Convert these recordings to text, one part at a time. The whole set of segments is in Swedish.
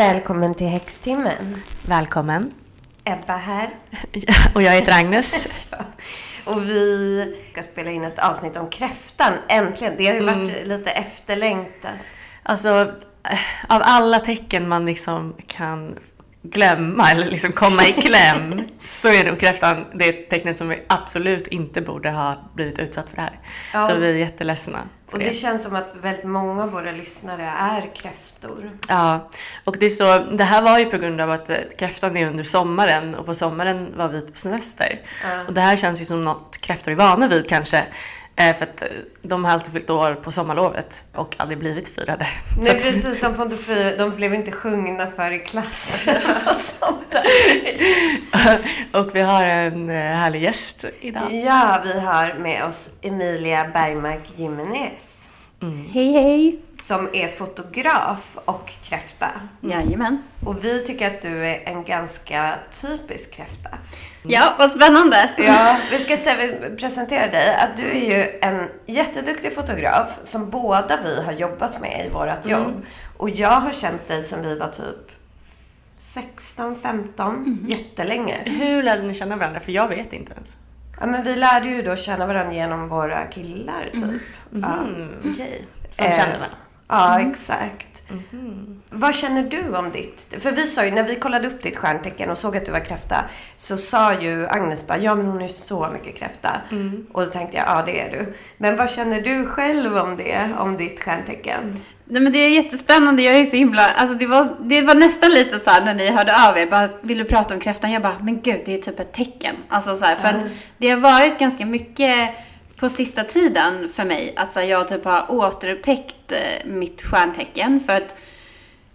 Välkommen till Häxtimmen. Välkommen. Ebba här. och jag heter Agnes. ja. Och vi ska spela in ett avsnitt om kräftan, äntligen. Det har ju varit mm. lite efterlängtat. Alltså, eh, av alla tecken man liksom kan glömma eller liksom komma i kläm så är nog kräftan det tecknet som vi absolut inte borde ha blivit utsatt för det här. Ja. Så vi är jätteledsna. Och det. känns som att väldigt många av våra lyssnare är kräftor. Ja, och det är så, det här var ju på grund av att kräftan är under sommaren och på sommaren var vi på semester. Ja. Och det här känns ju som något kräftor är vana vid kanske. Eh, för att eh, de har alltid fyllt år på sommarlovet och aldrig blivit firade. Nej att... precis, de får inte fira, de blev inte sjungna för i klassen och sånt där. och vi har en eh, härlig gäst idag. Ja, vi har med oss Emilia Bergmark Jimenez. Mm. Hej hej! Som är fotograf och kräfta. Jajamän. Och vi tycker att du är en ganska typisk kräfta. Ja, vad spännande! Ja, vi ska se, presentera dig. Att du är ju en jätteduktig fotograf som båda vi har jobbat med i vårt jobb. Mm. Och jag har känt dig sedan vi var typ 16, 15, mm. jättelänge. Hur lärde ni känna varandra? För jag vet inte ens. Ja, men vi lärde ju då känna varandra genom våra killar, typ. Mm. Ja. Mm, Okej. Okay. Som eh, kände varandra? Ja, mm. exakt. Mm. Vad känner du om ditt? För vi sa ju, när vi kollade upp ditt stjärntecken och såg att du var kräfta, så sa ju Agnes bara, ja men hon är så mycket kräfta. Mm. Och då tänkte jag, ja det är du. Men vad känner du själv om det, om ditt stjärntecken? Nej men det är jättespännande, jag är så himla, alltså det var, det var nästan lite så här när ni hörde av er, bara, vill du prata om kräftan? Jag bara, men gud det är typ ett tecken. Alltså så här, för att det har varit ganska mycket på sista tiden för mig. Alltså jag typ har återupptäckt eh, mitt stjärntecken. För att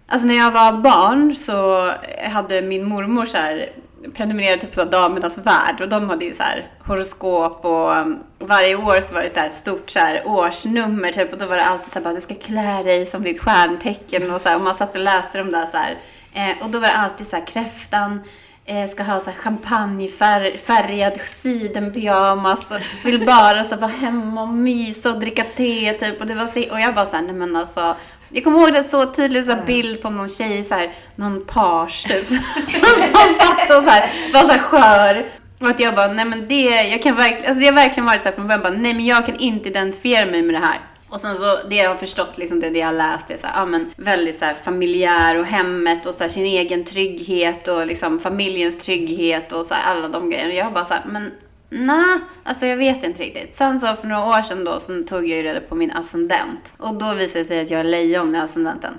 alltså när jag var barn så hade min mormor så här prenumererade typ på Damernas Värld och de hade ju så här horoskop och um, varje år så var det så här stort så här årsnummer typ och då var det alltid så här bara du ska klä dig som ditt stjärntecken och så här, och man satt och läste de där så här eh, och då var det alltid så här kräftan ska ha så här champagnefärgad sidenpyjamas och vill bara så vara hemma och mysa och dricka te typ. Och, det var så, och jag bara såhär, nej men alltså. Jag kommer ihåg det så tydligt så här, bild på någon tjej, så här, någon page typ. som satt och så här, var så här skör. Och att jag bara, nej men det, jag kan verkligen, alltså jag har verkligen varit så här från början bara, nej men jag kan inte identifiera mig med det här. Och sen så det jag har förstått, liksom det, det jag har läst är så här, ja, men väldigt så här, familjär och hemmet och så här, sin egen trygghet och liksom familjens trygghet och så här, alla de grejerna. Jag bara så här, men nej, alltså jag vet inte riktigt. Sen så för några år sedan då så tog jag ju reda på min ascendent. Och då visade det sig att jag är lejon i ascendenten.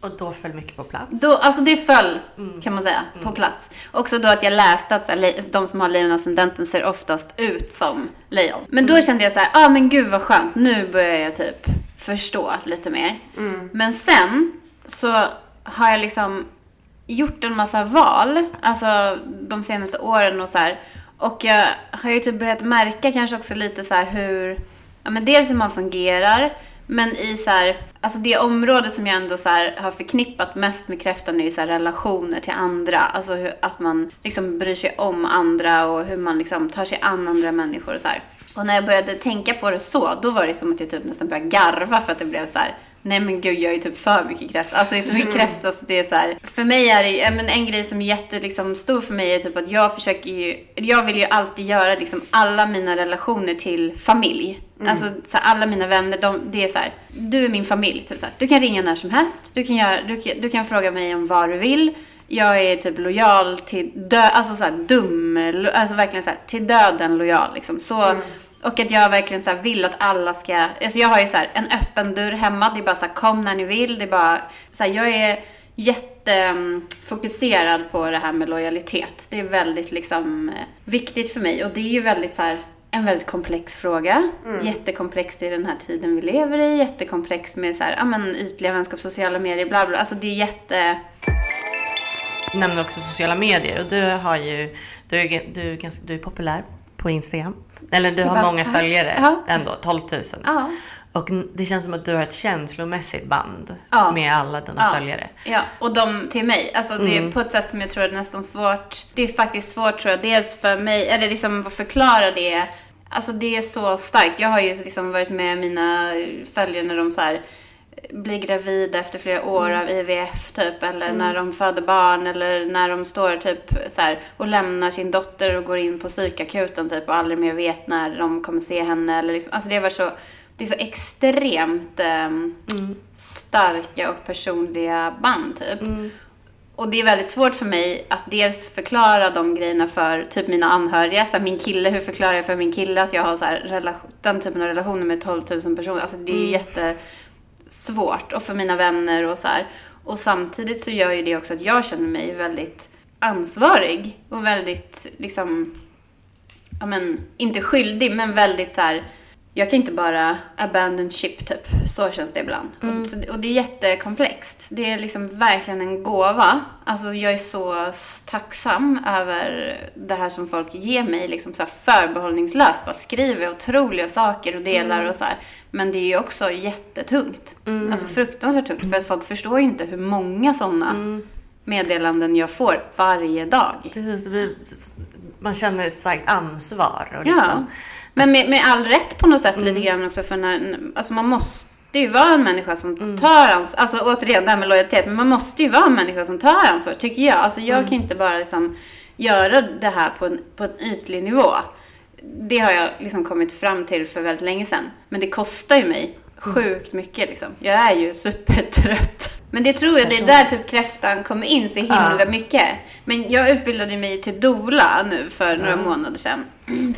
Och då föll mycket på plats? Då, alltså det föll, mm. kan man säga, mm. på plats. Också då att jag läste att här, de som har lejonascendenten ser oftast ut som lejon. Men då mm. kände jag så här, ja ah, men gud vad skönt, nu börjar jag typ förstå lite mer. Mm. Men sen så har jag liksom gjort en massa val, alltså de senaste åren och så här. Och jag har ju typ börjat märka kanske också lite så här hur, ja men dels hur man fungerar, men i så här, alltså det område som jag ändå så har förknippat mest med kräftan är ju så relationer till andra. Alltså hur, att man liksom bryr sig om andra och hur man liksom tar sig an andra människor och så här. Och när jag började tänka på det så, då var det som att jag typ nästan började garva för att det blev så här, Nej men gud, jag är typ för mycket kräfta. Alltså det är så mycket mm. kräfta så det är så här. För mig är det men en grej som är jätte liksom, stor för mig är typ att jag försöker ju, jag vill ju alltid göra liksom alla mina relationer till familj. Mm. Alltså så här, alla mina vänner, de, det är så här, du är min familj. Typ, så här. Du kan ringa när som helst, du kan, göra, du, du kan fråga mig om vad du vill. Jag är typ lojal till döden, alltså så här, dum, alltså verkligen så här, till döden lojal liksom. Så mm och att jag verkligen så vill att alla ska, alltså jag har ju så här, en öppen dörr hemma. Det är bara så kom när ni vill. Det är bara, så jag är jättefokuserad på det här med lojalitet. Det är väldigt liksom eh, viktigt för mig och det är ju väldigt så här, en väldigt komplex fråga. Mm. Jättekomplext i den här tiden vi lever i. Jättekomplex med så här, ja men ytliga vänskap, sociala medier, bla bla. Alltså det är jätte... Du nämner också sociala medier och du har ju, du är, du är, ganska, du är populär på Instagram. Eller du har många följare ja. ändå, 12 000. Ja. Och det känns som att du har ett känslomässigt band ja. med alla dina ja. följare. Ja, och de till mig. Alltså det är mm. på ett sätt som jag tror är nästan svårt. Det är faktiskt svårt tror jag, dels för mig, eller liksom att förklara det. Alltså det är så starkt. Jag har ju liksom varit med mina följare när de så här blir gravida efter flera år mm. av IVF typ eller mm. när de föder barn eller när de står typ så här, och lämnar sin dotter och går in på psykakuten typ och aldrig mer vet när de kommer se henne eller liksom, alltså det var så det är så extremt eh, mm. starka och personliga band typ. Och det är väldigt svårt för mig att dels förklara de grejerna för typ mina anhöriga. Så min kille, hur förklarar jag för min kille att jag har så här, den typen av relationer med 12 000 personer? Alltså det är mm. jättesvårt. Och för mina vänner och så här. Och samtidigt så gör ju det också att jag känner mig väldigt ansvarig. Och väldigt liksom, ja men, inte skyldig men väldigt så här, jag kan inte bara abandon ship typ. Så känns det ibland. Mm. Och, och, det är jättekomplext. Det är liksom verkligen en gåva. Alltså jag är så tacksam över det här som folk ger mig. Liksom så förbehållningslöst. Bara skriver otroliga saker och delar mm. och så här. Men det är ju också jättetungt. Mm. Alltså fruktansvärt tungt. För att folk förstår ju inte hur många sådana mm. Meddelanden jag får varje dag. Precis, man känner ett starkt ansvar. Och liksom. ja. Men med, med all rätt på något sätt mm. lite grann också för när, alltså man måste ju vara en människa som mm. tar ansvar. Alltså återigen det här med lojalitet. Men man måste ju vara en människa som tar ansvar, tycker jag. Alltså jag mm. kan inte bara liksom göra det här på en, på en ytlig nivå. Det har jag liksom kommit fram till för väldigt länge sedan. Men det kostar ju mig mm. sjukt mycket liksom. Jag är ju supertrött. Men det tror jag, det är där typ kräftan kommer in så himla ja. mycket. Men jag utbildade mig till dola nu för några månader sedan.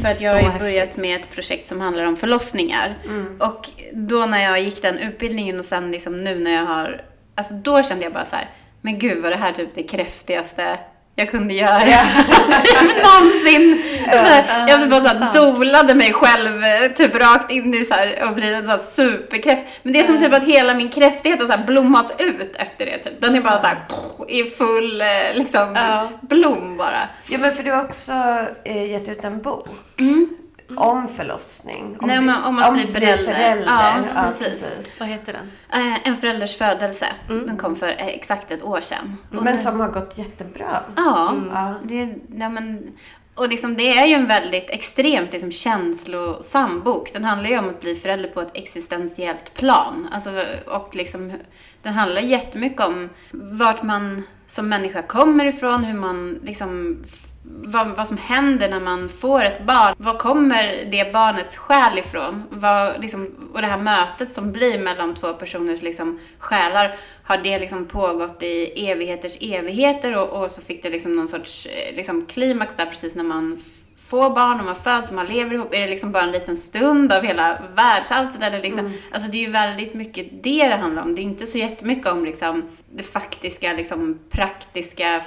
För att jag har ju börjat med ett projekt som handlar om förlossningar. Mm. Och då när jag gick den utbildningen och sen liksom nu när jag har, alltså då kände jag bara så här, men gud vad det här typ det kräftigaste jag kunde göra någonsin. Så jag bara så här, dolade mig själv typ rakt in i så här, och bli en så här superkräft. Men det är som typ att hela min kräftighet har så här blommat ut efter det. Typ. Den är bara så här i full liksom, blom bara. Ja men för du har också eh, gett ut en bok. Mm. Mm. Om förlossning. Om, Nej, om, om att bli förälder. förälder. Ja, ja precis. precis. Vad heter den? Eh, en förälders födelse. Mm. Den kom för eh, exakt ett år sedan. Och men som har gått jättebra. Ja. Mm. ja. Det, ja men, och liksom, det är ju en väldigt extremt liksom, känslosam bok. Den handlar ju om att bli förälder på ett existentiellt plan. Alltså, och liksom, den handlar jättemycket om vart man som människa kommer ifrån, hur man liksom vad, vad som händer när man får ett barn. Var kommer det barnets själ ifrån? Vad, liksom, och det här mötet som blir mellan två personers liksom, själar, har det liksom pågått i evigheters evigheter och, och så fick det liksom någon sorts eh, liksom, klimax där precis när man få barn och man föds och man lever ihop? Är det liksom bara en liten stund av hela världsalltet? Eller liksom, mm. Alltså det är ju väldigt mycket det det handlar om. Det är inte så jättemycket om liksom det faktiska, liksom praktiska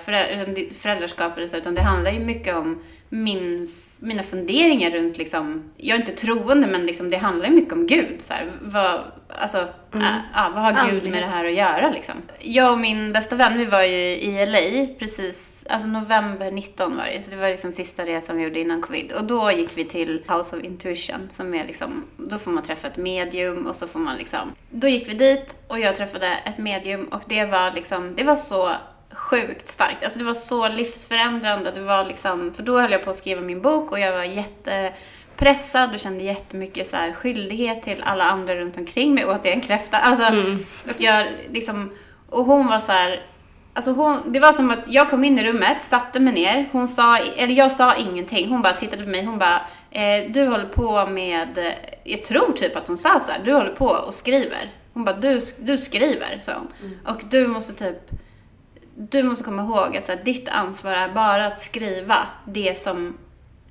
föräldraskapet utan det handlar ju mycket om min mina funderingar runt liksom, jag är inte troende men liksom, det handlar ju mycket om Gud. Så här, vad, alltså, mm. äh, äh, vad har Gud med det här att göra liksom? Jag och min bästa vän, vi var ju i LA precis alltså november 19 var det, så det var liksom sista resan vi gjorde innan covid. Och då gick vi till House of Intuition som är liksom, då får man träffa ett medium och så får man liksom, då gick vi dit och jag träffade ett medium och det var liksom, det var så sjukt starkt. Alltså det var så livsförändrande. Det var liksom, för då höll jag på att skriva min bok och jag var jättepressad och kände jättemycket så här skyldighet till alla andra runt omkring mig. Åt jag en kräfta. Alltså, mm. att jag liksom, och hon var så här, Alltså hon, det var som att jag kom in i rummet, satte mig ner, hon sa, eller jag sa ingenting, hon bara tittade på mig, hon bara, eh, du håller på med, jag tror typ att hon sa så här, du håller på och skriver. Hon bara, du, du skriver, sa hon. Mm. Och du måste typ, du måste komma ihåg att så här, ditt ansvar är bara att skriva det som,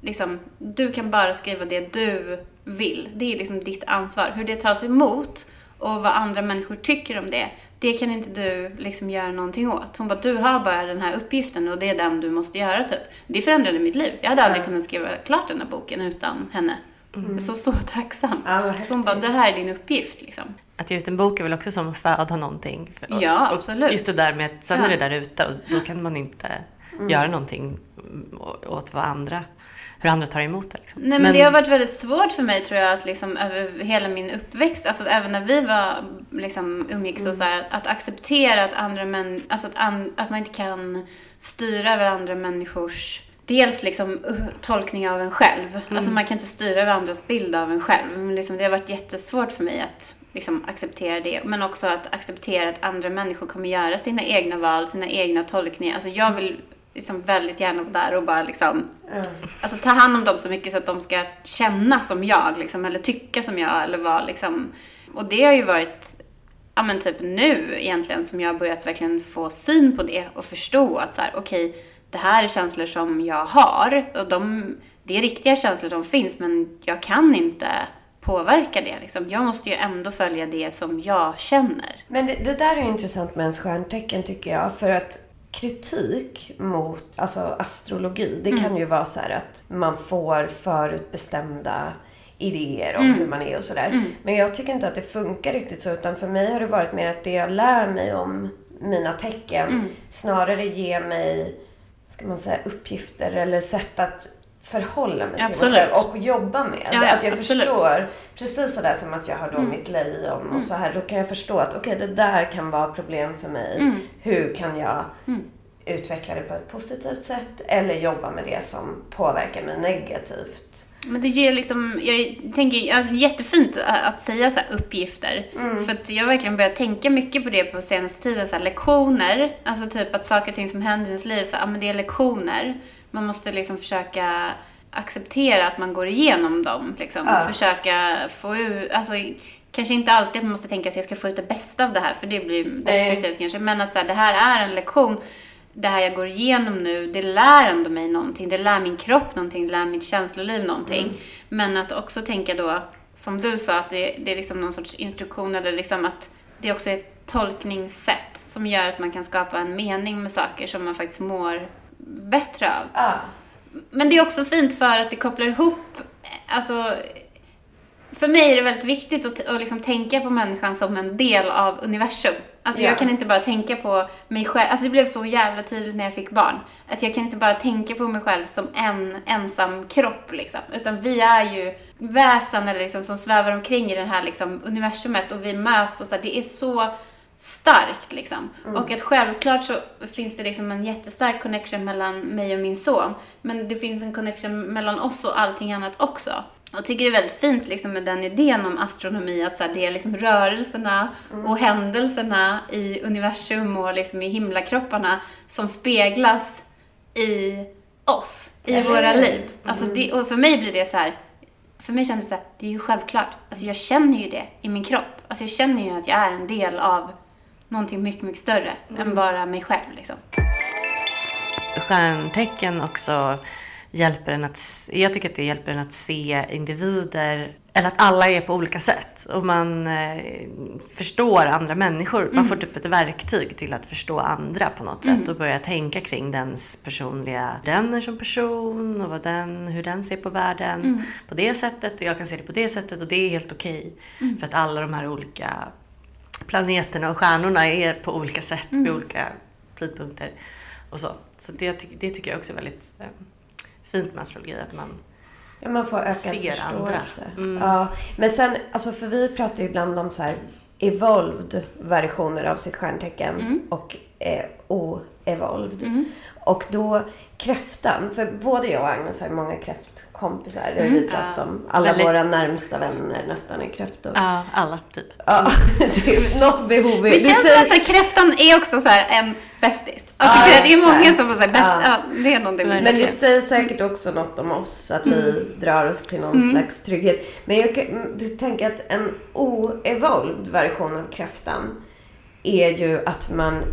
liksom, du kan bara skriva det du vill. Det är liksom ditt ansvar. Hur det tas emot och vad andra människor tycker om det, det kan inte du liksom göra någonting åt. Hon bara, du har bara den här uppgiften och det är den du måste göra typ. Det förändrade mitt liv. Jag hade aldrig kunnat skriva klart den här boken utan henne. Mm. Jag är så, så tacksam. Ja, hon bara, det här är din uppgift liksom. Att ge ut en bok är väl också som att föda någonting. Och, ja, absolut. just det där med att sen ja. är det där ute och då kan man inte mm. göra någonting åt vad andra hur andra tar emot det. Liksom. Nej, men, men, det har varit väldigt svårt för mig tror jag att liksom över hela min uppväxt, alltså även när vi var liksom umgicks mm. och så här, att acceptera att andra män, alltså att, an, att man inte kan styra över andra människors Dels liksom uh, tolkning av en själv. Mm. Alltså man kan inte styra över andras bild av en själv. Men liksom det har varit jättesvårt för mig att liksom acceptera det. Men också att acceptera att andra människor kommer göra sina egna val, sina egna tolkningar. Alltså jag vill liksom väldigt gärna vara där och bara liksom, mm. alltså ta hand om dem så mycket så att de ska känna som jag liksom, eller tycka som jag eller vara liksom. Och det har ju varit, ja men typ nu egentligen som jag har börjat verkligen få syn på det och förstå att så här, okej, okay, det här är känslor som jag har och de, det är riktiga känslor, de finns, men jag kan inte påverka det. Liksom. Jag måste ju ändå följa det som jag känner. Men det, det där är intressant med ens stjärntecken tycker jag. För att kritik mot alltså astrologi, det mm. kan ju vara så att man får förutbestämda idéer om mm. hur man är och sådär. Mm. Men jag tycker inte att det funkar riktigt så. Utan för mig har det varit mer att det jag lär mig om mina tecken mm. snarare ger mig, ska man säga, uppgifter eller sätt att förhålla mig absolut. till mig själv och jobba med ja. Att jag absolut. förstår, precis sådär som att jag har då mm. mitt lejon och mm. så här, då kan jag förstå att okej, okay, det där kan vara problem för mig. Mm. Hur kan jag mm. utveckla det på ett positivt sätt eller jobba med det som påverkar mig negativt? Men det ger liksom, jag tänker, alltså jättefint att säga så uppgifter. Mm. För att jag har verkligen börjat tänka mycket på det på senaste tiden, så lektioner. Alltså typ att saker och ting som händer i ens liv, så här, ja men det är lektioner man måste liksom försöka acceptera att man går igenom dem. Liksom, ja. Och försöka få ut, alltså kanske inte alltid att man måste tänka att jag ska få ut det bästa av det här, för det blir destruktivt kanske. Men att så här, det här är en lektion, det här jag går igenom nu, det lär ändå mig någonting. Det lär min kropp någonting, det lär mitt känsloliv någonting. Mm. Men att också tänka då, som du sa, att det, det är liksom någon sorts instruktion eller liksom att det också är ett tolkningssätt som gör att man kan skapa en mening med saker som man faktiskt mår bättre av. Ja. Men det är också fint för att det kopplar ihop, alltså för mig är det väldigt viktigt att, att liksom tänka på människan som en del av universum. Alltså ja. jag kan inte bara tänka på mig själv, alltså det blev så jävla tydligt när jag fick barn. Att jag kan inte bara tänka på mig själv som en ensam kropp liksom. Utan vi är ju väsen eller liksom, som svävar omkring i det här liksom, universumet och vi möts och så här, det är så starkt liksom. Mm. Och att självklart så finns det liksom en jättestark connection mellan mig och min son. Men det finns en connection mellan oss och allting annat också. Jag tycker det är väldigt fint liksom med den idén om astronomi, att så här, det är liksom rörelserna mm. och händelserna i universum och liksom i himlakropparna som speglas i oss, i Eller våra liv. Mm. Alltså det, och för mig blir det så här, för mig kändes det så här, det är ju självklart. Alltså jag känner ju det i min kropp. Alltså jag känner ju att jag är en del av någonting mycket, mycket större mm. än bara mig själv. Liksom. Stjärntecken också hjälper en att, jag tycker att det hjälper en att se individer, eller att alla är på olika sätt. Och man eh, förstår andra människor. Mm. Man får typ ett verktyg till att förstå andra på något mm. sätt. Och börja tänka kring dens personliga, den är som person och vad den, hur den ser på världen. Mm. På det sättet och jag kan se det på det sättet och det är helt okej. Okay, mm. För att alla de här olika planeterna och stjärnorna är på olika sätt vid mm. olika tidpunkter. Och så så det, det tycker jag också är väldigt eh, fint med astrologi. Att man, ja, man får ökad förståelse. Mm. Ja. Men sen, alltså för vi pratar ju ibland om så här evolved versioner av sitt stjärntecken mm. och eh, o-evolved. Mm. Och då kräftan, för både jag och Agnes har ju många kräftkompisar. Mm. Vi pratar om alla Väldigt... våra närmsta vänner nästan är kräftor. Ja, alla typ. Ja, det är något behov. Det känns som att kräftan är också så en bästis. Alltså ja, det är många som säger bäst, ja. ja. det är någonting Men det säger säkert också något om oss, att vi mm. drar oss till någon mm. slags trygghet. Men jag, jag tänker att en o-evolved version av kräftan är ju att man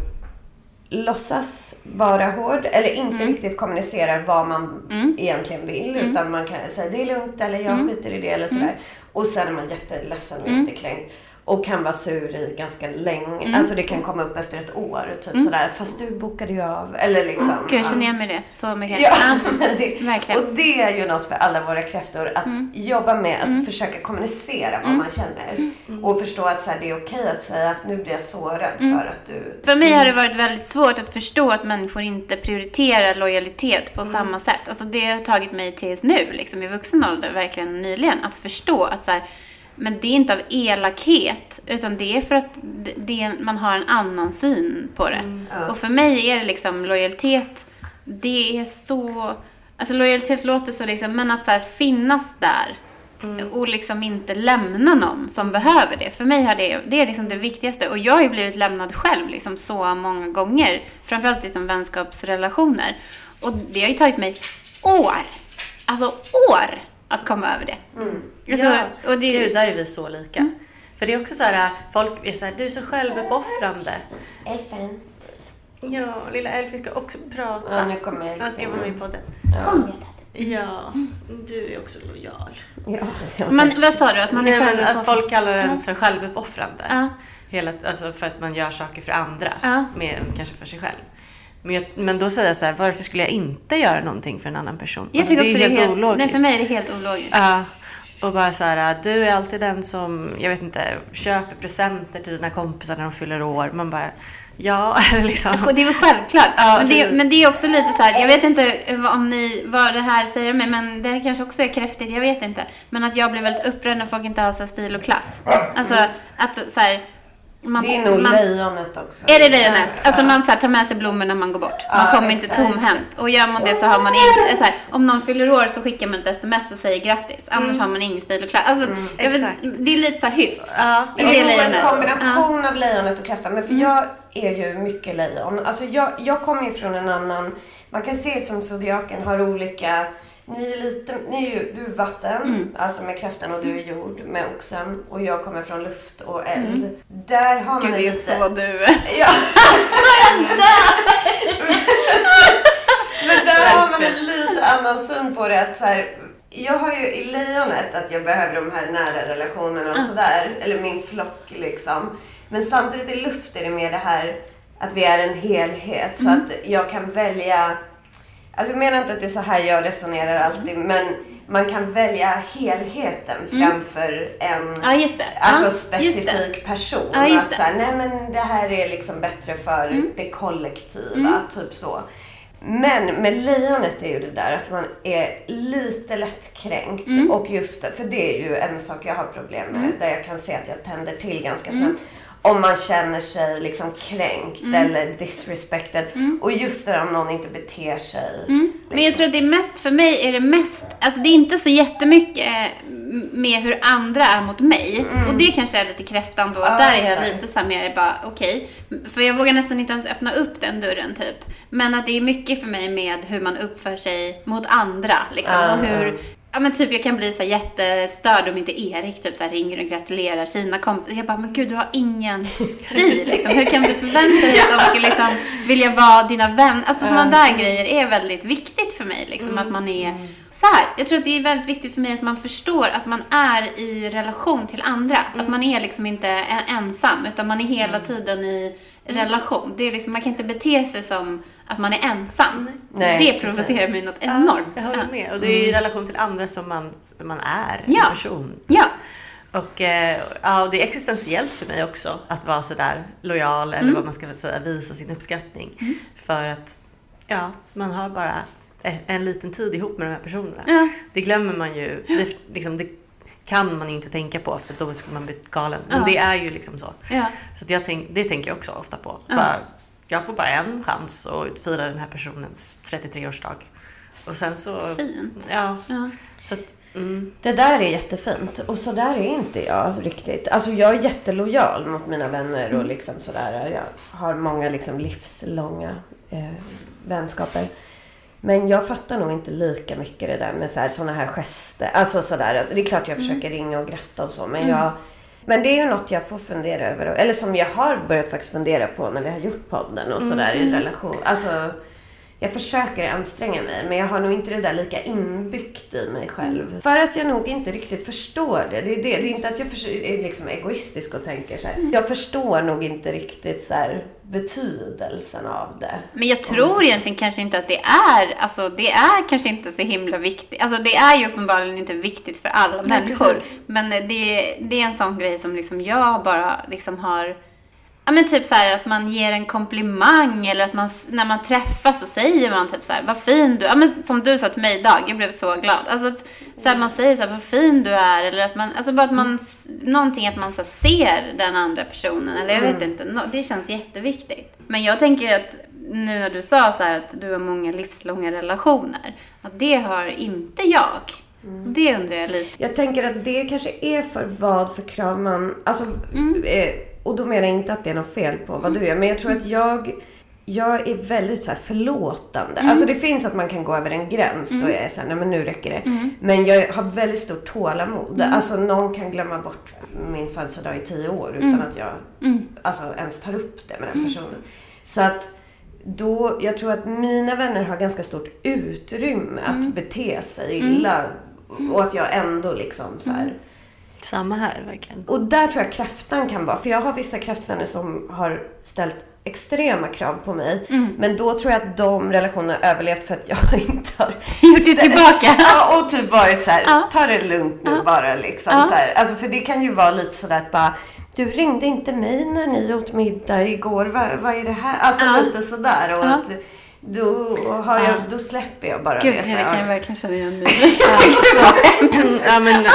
låtsas vara hård eller inte mm. riktigt kommunicerar vad man mm. egentligen vill. Mm. Utan man kan säga det är lugnt eller jag mm. skiter i det eller sådär. Mm. Och sen är man jätteledsen och mm. jättekränkt. Och kan vara sur i ganska länge. Mm. Alltså det kan komma upp efter ett år. Typ mm. sådär. Fast du bokade ju av. Eller liksom. Gud, jag känner igen mig det. Så mycket. Ja, men det, Verkligen. Och det är ju något för alla våra kräftor. Att mm. jobba med att mm. försöka kommunicera vad mm. man känner. Mm. Och förstå att så här, det är okej att säga att nu blir jag sårad för att du... För mig har det varit väldigt svårt att förstå att människor inte prioriterar lojalitet på samma sätt. Alltså det har tagit mig tills nu, liksom i vuxen ålder, verkligen nyligen. Att förstå att så här, men det är inte av elakhet, utan det är för att det, man har en annan syn på det. Mm, ja. Och för mig är det liksom lojalitet, det är så... Alltså lojalitet låter så liksom, men att så här, finnas där Mm. Och liksom inte lämna någon som behöver det. För mig har det, det är liksom det viktigaste. Och jag har ju blivit lämnad själv liksom så många gånger. Framförallt i som vänskapsrelationer. Och det har ju tagit mig år, alltså år, att komma över det. Mm. Alltså, ja, och det... Gud, där är vi så lika. Mm. För det är också så här, folk är så här, du är så självuppoffrande. Elfen. Ja, lilla Elfie ska också prata. Ja, nu kommer Elfie. Han ska vara med i podden. Ja. Kom, Ja, du är också lojal. Ja. Men vad sa du? Att man är Nej, Att folk kallar den för självuppoffrande. Ja. Hela, alltså för att man gör saker för andra. Ja. Mer än kanske för sig själv. Men, jag, men då säger jag så här, varför skulle jag inte göra någonting för en annan person? Jag alltså, tycker också det är helt, helt ologiskt. Nej, för mig är det helt ologiskt. Ja. Och bara så här, du är alltid den som, jag vet inte, köper presenter till dina kompisar när de fyller år. Man bara, Ja, liksom. Och det är väl självklart. Ja, men, det, men det är också lite så här, jag vet inte om ni, vad det här säger mig, men det kanske också är kräftigt, jag vet inte. Men att jag blir väldigt upprörd när folk inte har så stil och klass. Alltså, att så här, man, det är nog man, lejonet också. Är det lejonet? Alltså man så här, tar med sig blommor när man går bort. Man ja, kommer inte tomhänt. Och gör man det så har man inte, så här, om någon fyller år så skickar man ett sms och säger grattis. Annars mm. har man ingen stil och klass. Alltså, mm, vet, det är lite så här hyfs. Ja, det är nog en kombination ja. av lejonet och kräftan. Men för mm. jag är ju mycket lejon. Alltså jag, jag kommer ju från en annan, man kan se som zodiaken har olika ni är lite, ni är ju, du är vatten, mm. alltså med kräftan och du är jord med oxen. Och jag kommer från luft och eld. Mm. Där har man Gud, det är så du är. Ja. Men där har man en lite annan syn på det. Att så här, jag har ju i lejonet att jag behöver de här nära relationerna och sådär. Eller min flock liksom. Men samtidigt i luft är det mer det här att vi är en helhet. Så mm. att jag kan välja Alltså jag menar inte att det är så här jag resonerar alltid, men man kan välja helheten mm. framför en ja. Alltså ja, specifik person. Ja, att så här, nej men det här är liksom bättre för mm. det kollektiva, mm. typ så. Men med lejonet är ju det där att man är lite lättkränkt. Mm. Och just det, för det är ju en sak jag har problem med, mm. där jag kan se att jag tänder till ganska mm. Om man känner sig liksom kränkt mm. eller disrespected. Mm. Och just det om någon inte beter sig. Mm. Liksom. Men jag tror att det är mest, för mig är det mest, alltså det är inte så jättemycket med hur andra är mot mig. Mm. Och det kanske är lite kräftan då. Ja, där är jag lite så här mer bara okej. Okay. För jag vågar nästan inte ens öppna upp den dörren typ. Men att det är mycket för mig med hur man uppför sig mot andra. Liksom, och hur, Ja men typ jag kan bli så jättestörd om inte Erik typ så ringer och gratulerar sina kompisar. Jag bara, men gud du har ingen stil liksom. Hur kan du förvänta dig att de ska liksom vilja vara dina vänner? Alltså sådana där grejer är väldigt viktigt för mig liksom. Mm. Att man är så här. Jag tror att det är väldigt viktigt för mig att man förstår att man är i relation till andra. Mm. Att man är liksom inte ensam utan man är hela mm. tiden i relation. Det är liksom, man kan inte bete sig som att man är ensam. Nej, det provocerar mig något enormt. Ja, jag håller med. Och det är i mm. relation till andra som man, man är ja. en person. Ja. Och eh, ja, det är existentiellt för mig också att vara sådär lojal eller mm. vad man ska säga, visa sin uppskattning. Mm. För att ja, man har bara en liten tid ihop med de här personerna. Ja. Det glömmer man ju. Det, liksom, det kan man ju inte tänka på för då skulle man bli galen. Men ja. det är ju liksom så. Ja. Så jag tänk, det tänker jag också ofta på. Bara, jag får bara en chans att fira den här personens 33-årsdag. Och sen så... Fint. Ja. ja. Så att, mm. Det där är jättefint. Och så där är inte jag riktigt. Alltså jag är jättelojal mot mina vänner och mm. liksom sådär. Jag har många liksom livslånga eh, vänskaper. Men jag fattar nog inte lika mycket det där med sådana här gester. Alltså sådär. Det är klart jag mm. försöker ringa och gratta och så. Men mm. jag men det är ju något jag får fundera över. Eller som jag har börjat faktiskt fundera på när vi har gjort podden och sådär mm. i relation. Alltså, jag försöker anstränga mig men jag har nog inte det där lika inbyggt i mig själv. För att jag nog inte riktigt förstår det. Det är, det. Det är inte att jag är liksom egoistisk och tänker så här. Jag förstår nog inte riktigt så här, betydelsen av det. Men jag tror egentligen kanske inte att det är, alltså det är kanske inte så himla viktigt. Alltså det är ju uppenbarligen inte viktigt för alla Nej, människor. Precis. Men det, det är en sån grej som liksom jag bara liksom har Ja men typ så här, att man ger en komplimang eller att man, när man träffas så säger man typ så här, vad fin du är. Ja men som du sa till mig idag, jag blev så glad. Alltså att så här, man säger så här, vad fin du är eller att man, alltså bara att man, någonting att man så ser den andra personen eller jag vet mm. inte, det känns jätteviktigt. Men jag tänker att nu när du sa så här att du har många livslånga relationer, att det har inte jag. Mm. Det undrar jag lite. Jag tänker att det kanske är för vad för krav man... Alltså, mm. eh, och då menar jag inte att det är något fel på vad du gör. Men jag tror att jag jag är väldigt så här förlåtande. Mm. Alltså det finns att man kan gå över en gräns mm. då jag är såhär, nej men nu räcker det. Mm. Men jag har väldigt stort tålamod. Mm. Alltså någon kan glömma bort min födelsedag i tio år utan mm. att jag mm. alltså, ens tar upp det med den personen. Så att då, jag tror att mina vänner har ganska stort utrymme att bete sig illa. Och att jag ändå liksom så här, Samma här verkligen. Och där tror jag kräftan kan vara. För jag har vissa kräftvänner som har ställt extrema krav på mig. Mm. Men då tror jag att de relationerna har överlevt för att jag inte har gjort det tillbaka. ja, och typ varit så här, ja. ta det lugnt nu ja. bara liksom. Ja. Så här. Alltså, för det kan ju vara lite sådär att bara, du ringde inte mig när ni åt middag igår. Vad, vad är det här? Alltså lite sådär. Och att, då, har jag, då släpper jag bara Gud, det. Gud, det kan jag verkligen känna igen mig ja, men,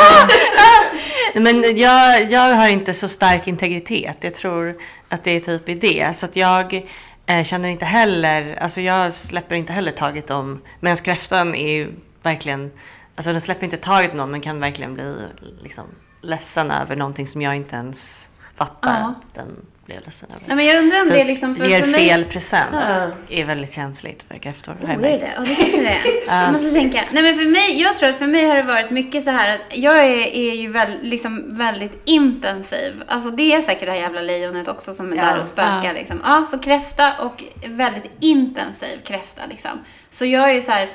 men jag, jag har inte så stark integritet. Jag tror att det är typ i det. Så att jag eh, känner inte heller, alltså jag släpper inte heller taget om, medan kräftan är ju verkligen, alltså den släpper inte taget om någon men kan verkligen bli liksom ledsen över någonting som jag inte ens fattar ja. att den blev jag ledsen över. Nej, men jag undrar om så det är liksom för, ger för mig... fel present ja. är väldigt känsligt för kräftor. Oh, är det? Ja, det kanske det är. Jag måste tänka. Nej, men för mig, jag tror att för mig har det varit mycket så här att jag är, är ju väl, liksom väldigt intensiv. Alltså det är säkert det här jävla lejonet också som är ja. där och spökar ja. liksom. Ja, så kräfta och väldigt intensiv kräfta liksom. Så jag är ju så här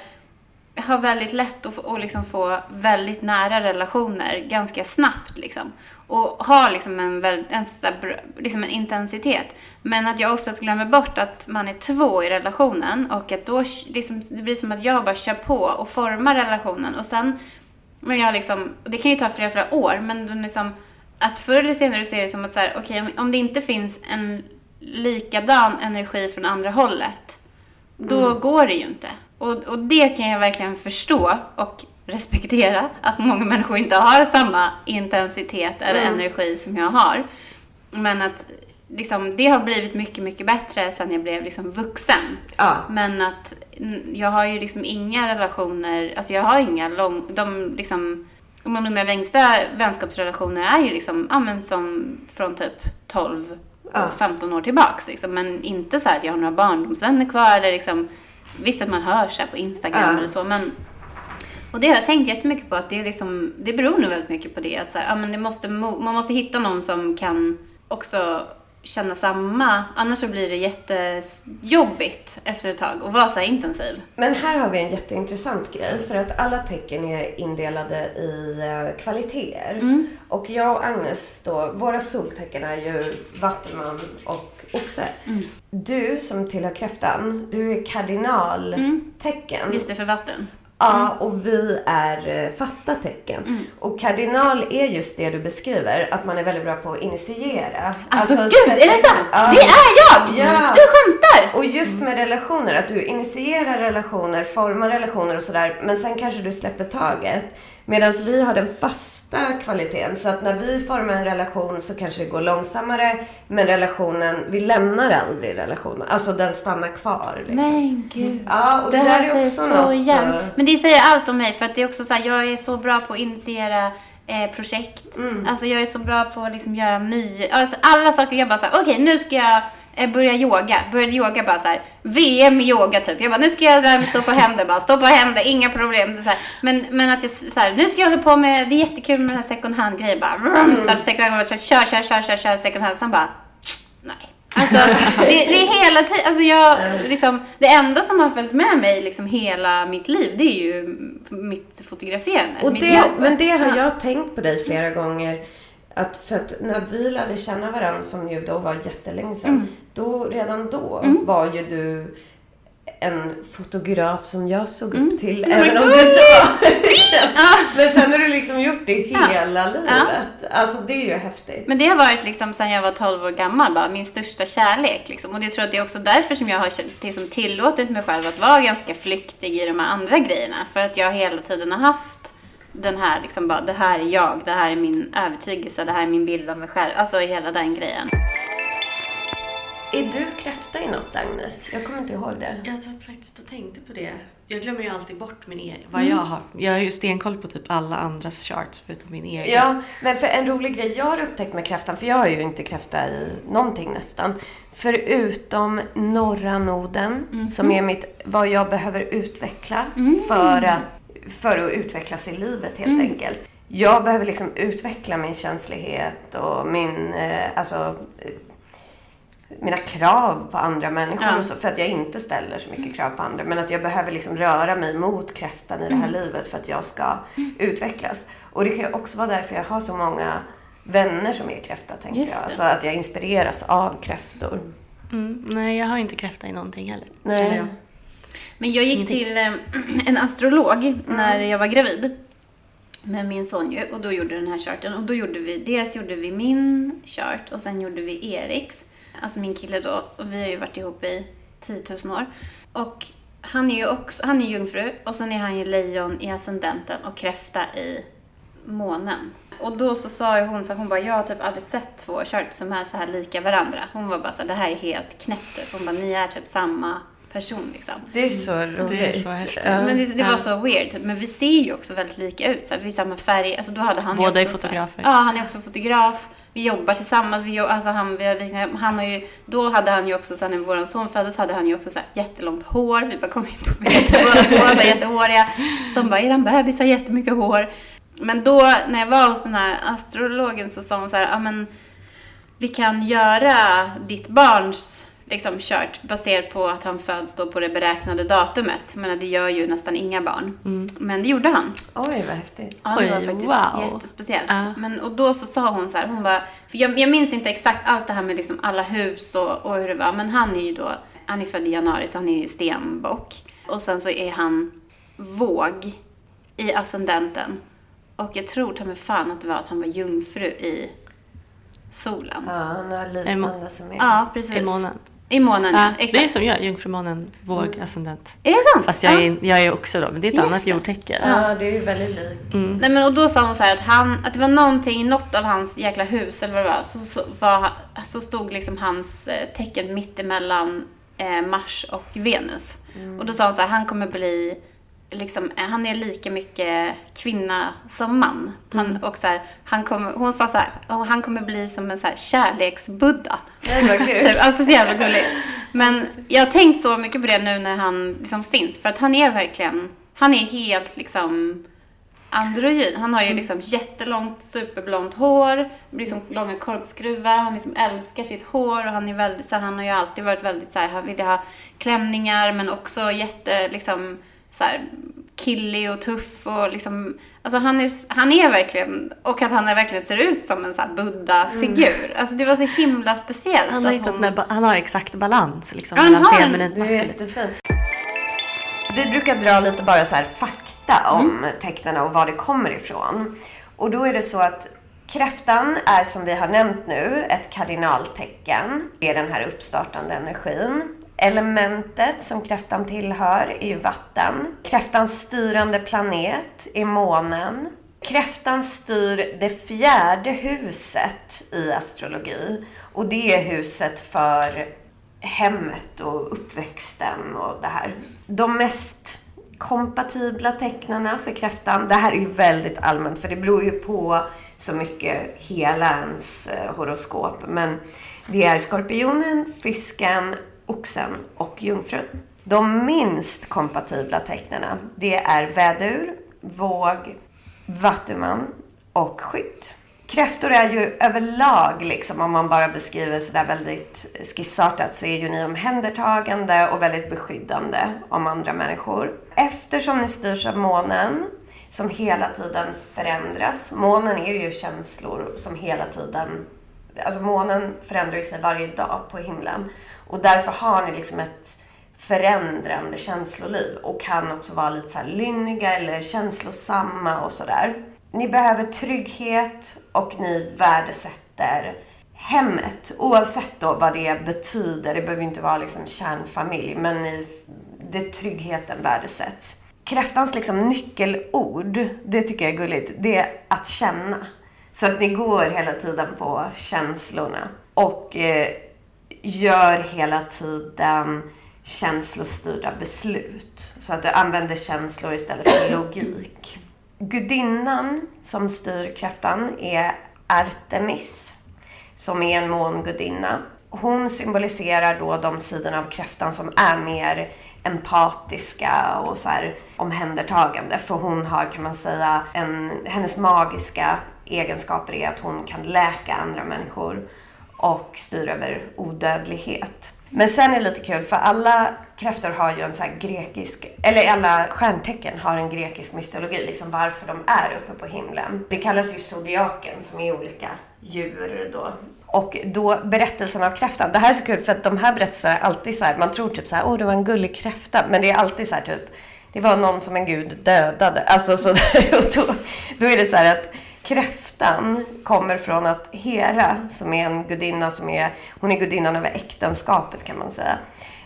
har väldigt lätt att få, liksom få väldigt nära relationer ganska snabbt. Liksom och har liksom en, en, liksom en intensitet. Men att jag oftast glömmer bort att man är två i relationen och att då liksom, det blir som att jag bara kör på och formar relationen och sen, men jag liksom, det kan ju ta flera, flera år, men liksom, att förr eller senare ser det som att så här, okay, om det inte finns en likadan energi från andra hållet, då mm. går det ju inte. Och, och det kan jag verkligen förstå och respektera att många människor inte har samma intensitet eller mm. energi som jag har. Men att liksom, det har blivit mycket, mycket bättre sen jag blev liksom vuxen. Ja. Men att jag har ju liksom inga relationer, alltså jag har inga lång, de liksom, mina längsta vänskapsrelationer är ju liksom, ja men som från typ 12 ja. 15 år tillbaks liksom. Men inte så att jag har några barndomsvänner kvar eller liksom, visst att man hör sig på Instagram ja. eller så men och det har jag tänkt jättemycket på att det, är liksom, det beror nog väldigt mycket på det. Att så här, ja, men det måste, man måste hitta någon som kan också känna samma. Annars så blir det jättejobbigt efter ett tag att vara så här intensiv. Men här har vi en jätteintressant grej. För att alla tecken är indelade i eh, kvaliteter. Mm. Och jag och Agnes då, våra soltecken är ju vattenman och oxe. Mm. Du som tillhör kräftan, du är kardinaltecken. Mm. Just det, för vatten. Ja, mm. och vi är eh, fasta tecken. Mm. Och kardinal är just det du beskriver, att man är väldigt bra på att initiera. Alltså, alltså gud, är det sant? Ja. Det är jag! Ja. Du skämtar! Och just med relationer, att du initierar relationer, formar relationer och sådär, men sen kanske du släpper taget. Medan vi har den fasta kvaliteten. Så att när vi formar en relation så kanske det går långsammare. Men relationen, vi lämnar aldrig relationen. Alltså den stannar kvar. Liksom. Men gud. Ja, och det, det där är också så något. Jävla... Men det säger allt om mig. För att det är också så här, jag är så bra på att initiera eh, projekt. Mm. Alltså jag är så bra på att liksom göra nya, alltså alla saker. Jag bara så okej okay, nu ska jag eh, börja yoga. Började yoga bara så här, VM i yoga typ. Jag bara, nu ska jag lära mig stå på händer bara. Stå på händer, inga problem. Så, så. Men, men att jag så här, nu ska jag hålla på med, det är jättekul med den här second hand grejen bara. Vrum, mm. second hand, kör, kör, kör, kör, kör second hand. Sen bara, nej. Alltså, det, det, är hela tiden, alltså jag, liksom, det enda som har följt med mig liksom hela mitt liv, det är ju mitt fotograferande. Och mitt det, men det har jag tänkt på dig flera gånger. Att för att när vi lärde känna varandra, som ju då var jättelänge sedan, mm. då, redan då mm. var ju du en fotograf som jag såg upp mm. till. Mm. Även om du inte var Men sen har du liksom gjort det hela ja. livet. Ja. Alltså det är ju häftigt. Men det har varit liksom sen jag var 12 år gammal bara, min största kärlek. Liksom. Och jag tror att det är också därför som jag har liksom tillåtit mig själv att vara ganska flyktig i de här andra grejerna. För att jag hela tiden har haft den här liksom bara, det här är jag, det här är min övertygelse, det här är min bild av mig själv. Alltså hela den grejen. Är du kräfta i något, Agnes? Jag kommer inte ihåg det. Jag satt faktiskt och tänkte på det. Jag glömmer ju alltid bort min egen, vad jag har. Jag har ju stenkoll på typ alla andras charts förutom min egen. Ja, men för en rolig grej jag har upptäckt med kräftan, för jag har ju inte kräfta i någonting nästan. Förutom norra noden, mm. som är mitt, vad jag behöver utveckla mm. för, att, för att utvecklas i livet helt mm. enkelt. Jag behöver liksom utveckla min känslighet och min, eh, alltså mina krav på andra människor ja. så, för att jag inte ställer så mycket krav på andra. Men att jag behöver liksom röra mig mot kräftan i det här mm. livet för att jag ska mm. utvecklas. Och det kan ju också vara därför jag har så många vänner som är kräfta, tänker jag. Alltså att jag inspireras av kräftor. Mm. Nej, jag har inte kräfta i någonting heller. Nej. Men jag gick till eh, en astrolog när jag var gravid med min son ju, och då gjorde den här charten. Och då gjorde vi, dels gjorde vi min chart och sen gjorde vi Eriks alltså min kille då, och vi har ju varit ihop i 10 000 år. Och han är ju också, han är jungfru och sen är han ju lejon i ascendenten och kräfta i månen. Och då så sa ju hon så hon bara, jag har typ aldrig sett två charts som är så här lika varandra. Hon var bara så här, det här är helt knäppt. Hon bara, ni är typ samma person liksom. Det är så roligt. Det, är så Men det, det var så weird. Men vi ser ju också väldigt lika ut. Så här, vi har samma färg. Alltså då hade han Båda är fotografer. Här, ja, han är också fotograf vi jobbar tillsammans. Vi, alltså han, vi har, han har ju, då hade han ju också, sen när vår son föddes, hade han ju också så här jättelångt hår. Vi bara kom in på båda två, jättehåriga. De bara, eran bebis har jättemycket hår. Men då, när jag var hos den här astrologen så sa hon så här, ja men vi kan göra ditt barns liksom kört baserat på att han föds då på det beräknade datumet. Men det gör ju nästan inga barn. Mm. Men det gjorde han. Oj, vad häftigt. Ja, det var faktiskt wow. jättespeciellt. Uh. Men, och då så sa hon så här, hon bara, för jag, jag minns inte exakt allt det här med liksom alla hus och, och hur det var, men han är ju då, han är född i januari så han är ju stenbock. Och sen så är han våg i ascendenten. Och jag tror ta mig fan att det var att han var jungfru i solen. Ja, han har liknande som är. Ja, precis. I månen. I månen, ja. Exakt. Det är som jag, jungfrumånen, våg, mm. ascendent. Är det sant? Fast jag, ja. är, jag är också då, men det är ett Just annat det. jordtecken. Ja, det är ju väldigt likt. Mm. Nej men och då sa hon så att han, att det var någonting i något av hans jäkla hus eller vad det var, så, så, var, så stod liksom hans eh, tecken mittemellan eh, Mars och Venus. Mm. Och då sa hon så här, han kommer bli liksom, eh, han är lika mycket kvinna som man. Han, mm. och så här, han kommer, hon sa så här, oh, han kommer bli som en så här kärleksbuddha. typ, alltså så jävla gulligt. Men jag har tänkt så mycket på det nu när han liksom finns. För att han är verkligen, han är helt liksom androgyn. Han har ju mm. liksom jättelångt superblont hår, liksom långa korkskruvar, han liksom älskar sitt hår och han är väldigt, så han har ju alltid varit väldigt så här, han vill ha klänningar men också jätte liksom så här, killig och tuff och liksom, alltså han är, han är verkligen, och att han verkligen ser ut som en sån Buddha-figur. Mm. Alltså det var så himla speciellt. Han har, hittat hon... När, han har exakt balans liksom han mellan feminint och maskulint. Det är jättefint. Vi brukar dra lite bara så här fakta om mm. tecknen och var det kommer ifrån. Och då är det så att Kräftan är som vi har nämnt nu ett kardinaltecken. Det är den här uppstartande energin. Elementet som kräftan tillhör är ju vatten. Kräftans styrande planet är månen. Kräftan styr det fjärde huset i astrologi och det är huset för hemmet och uppväxten och det här. De mest kompatibla tecknarna för kräftan, det här är ju väldigt allmänt för det beror ju på så mycket hela ens eh, horoskop, men det är skorpionen, fisken, oxen och jungfrun. De minst kompatibla tecknena, det är vädur, våg, vattuman och skytt. Kräftor är ju överlag, liksom, om man bara beskriver sådär väldigt skissartat, så är ju ni omhändertagande och väldigt beskyddande om andra människor. Eftersom ni styrs av månen, som hela tiden förändras. Månen är ju känslor som hela tiden... Alltså månen förändrar sig varje dag på himlen. Och därför har ni liksom ett förändrande känsloliv och kan också vara lite så här lynniga eller känslosamma och sådär. Ni behöver trygghet och ni värdesätter hemmet. Oavsett då vad det betyder. Det behöver inte vara liksom kärnfamilj, men ni, det tryggheten värdesätts. Kräftans liksom nyckelord, det tycker jag är gulligt, det är att känna. Så att ni går hela tiden på känslorna. Och eh, gör hela tiden känslostyrda beslut. Så att du använder känslor istället för logik. Gudinnan som styr kräftan är Artemis, som är en mångudinna. Hon symboliserar då de sidorna av kräftan som är mer empatiska och så här omhändertagande. För hon har, kan man säga, en, hennes magiska egenskaper är att hon kan läka andra människor och styr över odödlighet. Men sen är det lite kul för alla kräftor har ju en så grekisk, eller alla stjärntecken har en grekisk mytologi, liksom varför de är uppe på himlen. Det kallas ju zodiaken som är olika djur då. Och då berättelsen av kräftan, det här är så kul för att de här berättelserna är alltid så här, man tror typ så här, åh det var en gullig kräfta, men det är alltid så här typ, det var någon som en gud dödade. Alltså så där, och då, då är det så här att kräftan kommer från att Hera, som är en gudinna som är, hon är gudinnan över äktenskapet kan man säga.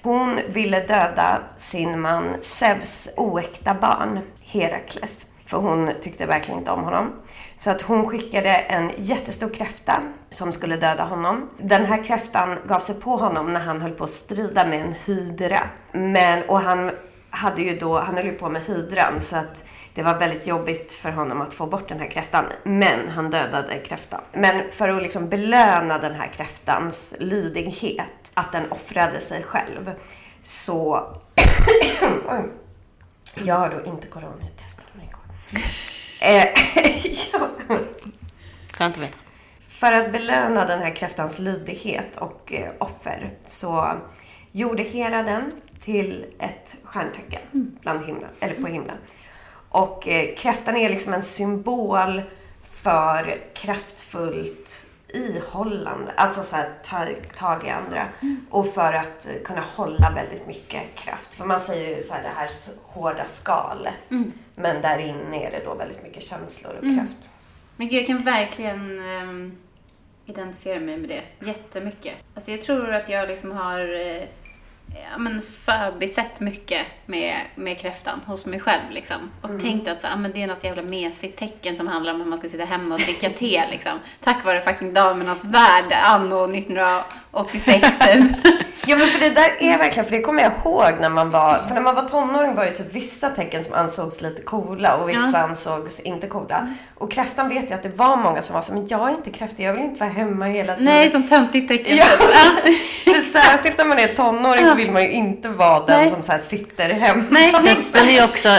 Hon ville döda sin man Zeus oäkta barn, Herakles. För hon tyckte verkligen inte om honom. Så att hon skickade en jättestor kräfta som skulle döda honom. Den här kräftan gav sig på honom när han höll på att strida med en hydra. Men, och han hade ju då, han höll ju på med hydran så att det var väldigt jobbigt för honom att få bort den här kräftan. Men han dödade kräftan. Men för att liksom belöna den här kräftans lydighet, att den offrade sig själv, så... jag har då inte coronatestat mig igår. Eh, ja. Skönt att veta. För att belöna den här kräftans lydighet och eh, offer så gjorde Hera den till ett stjärntecken bland himlen, eller på himlen. Och eh, kräftan är liksom en symbol för kraftfullt ihållande, alltså så här, ta tag i andra. Mm. Och för att eh, kunna hålla väldigt mycket kraft. För man säger ju så här, det här hårda skalet. Mm. Men där inne är det då väldigt mycket känslor och mm. kraft. Men gud, jag kan verkligen um, identifiera mig med det jättemycket. Alltså jag tror att jag liksom har uh, ja, men förbisett mycket med, med kräftan hos mig själv. Liksom. Och mm. tänkt att så, ja, men det är något jävla mesigt tecken som handlar om hur man ska sitta hemma och dricka te. Liksom. Tack vare fucking Damernas Värld anno 1986 typ. Ja men för det där är verkligen, för det kommer jag ihåg när man var, för när man var tonåring var det typ vissa tecken som ansågs lite coola och vissa ja. ansågs inte coola. Och kräftan vet jag att det var många som var så, men jag är inte kräfta, jag vill inte vara hemma hela tiden. Nej, som töntigt tecken. Ja. för särskilt när man är tonåring så vill man ju inte vara den Nej. som så sitter hemma. Nej, men det är också,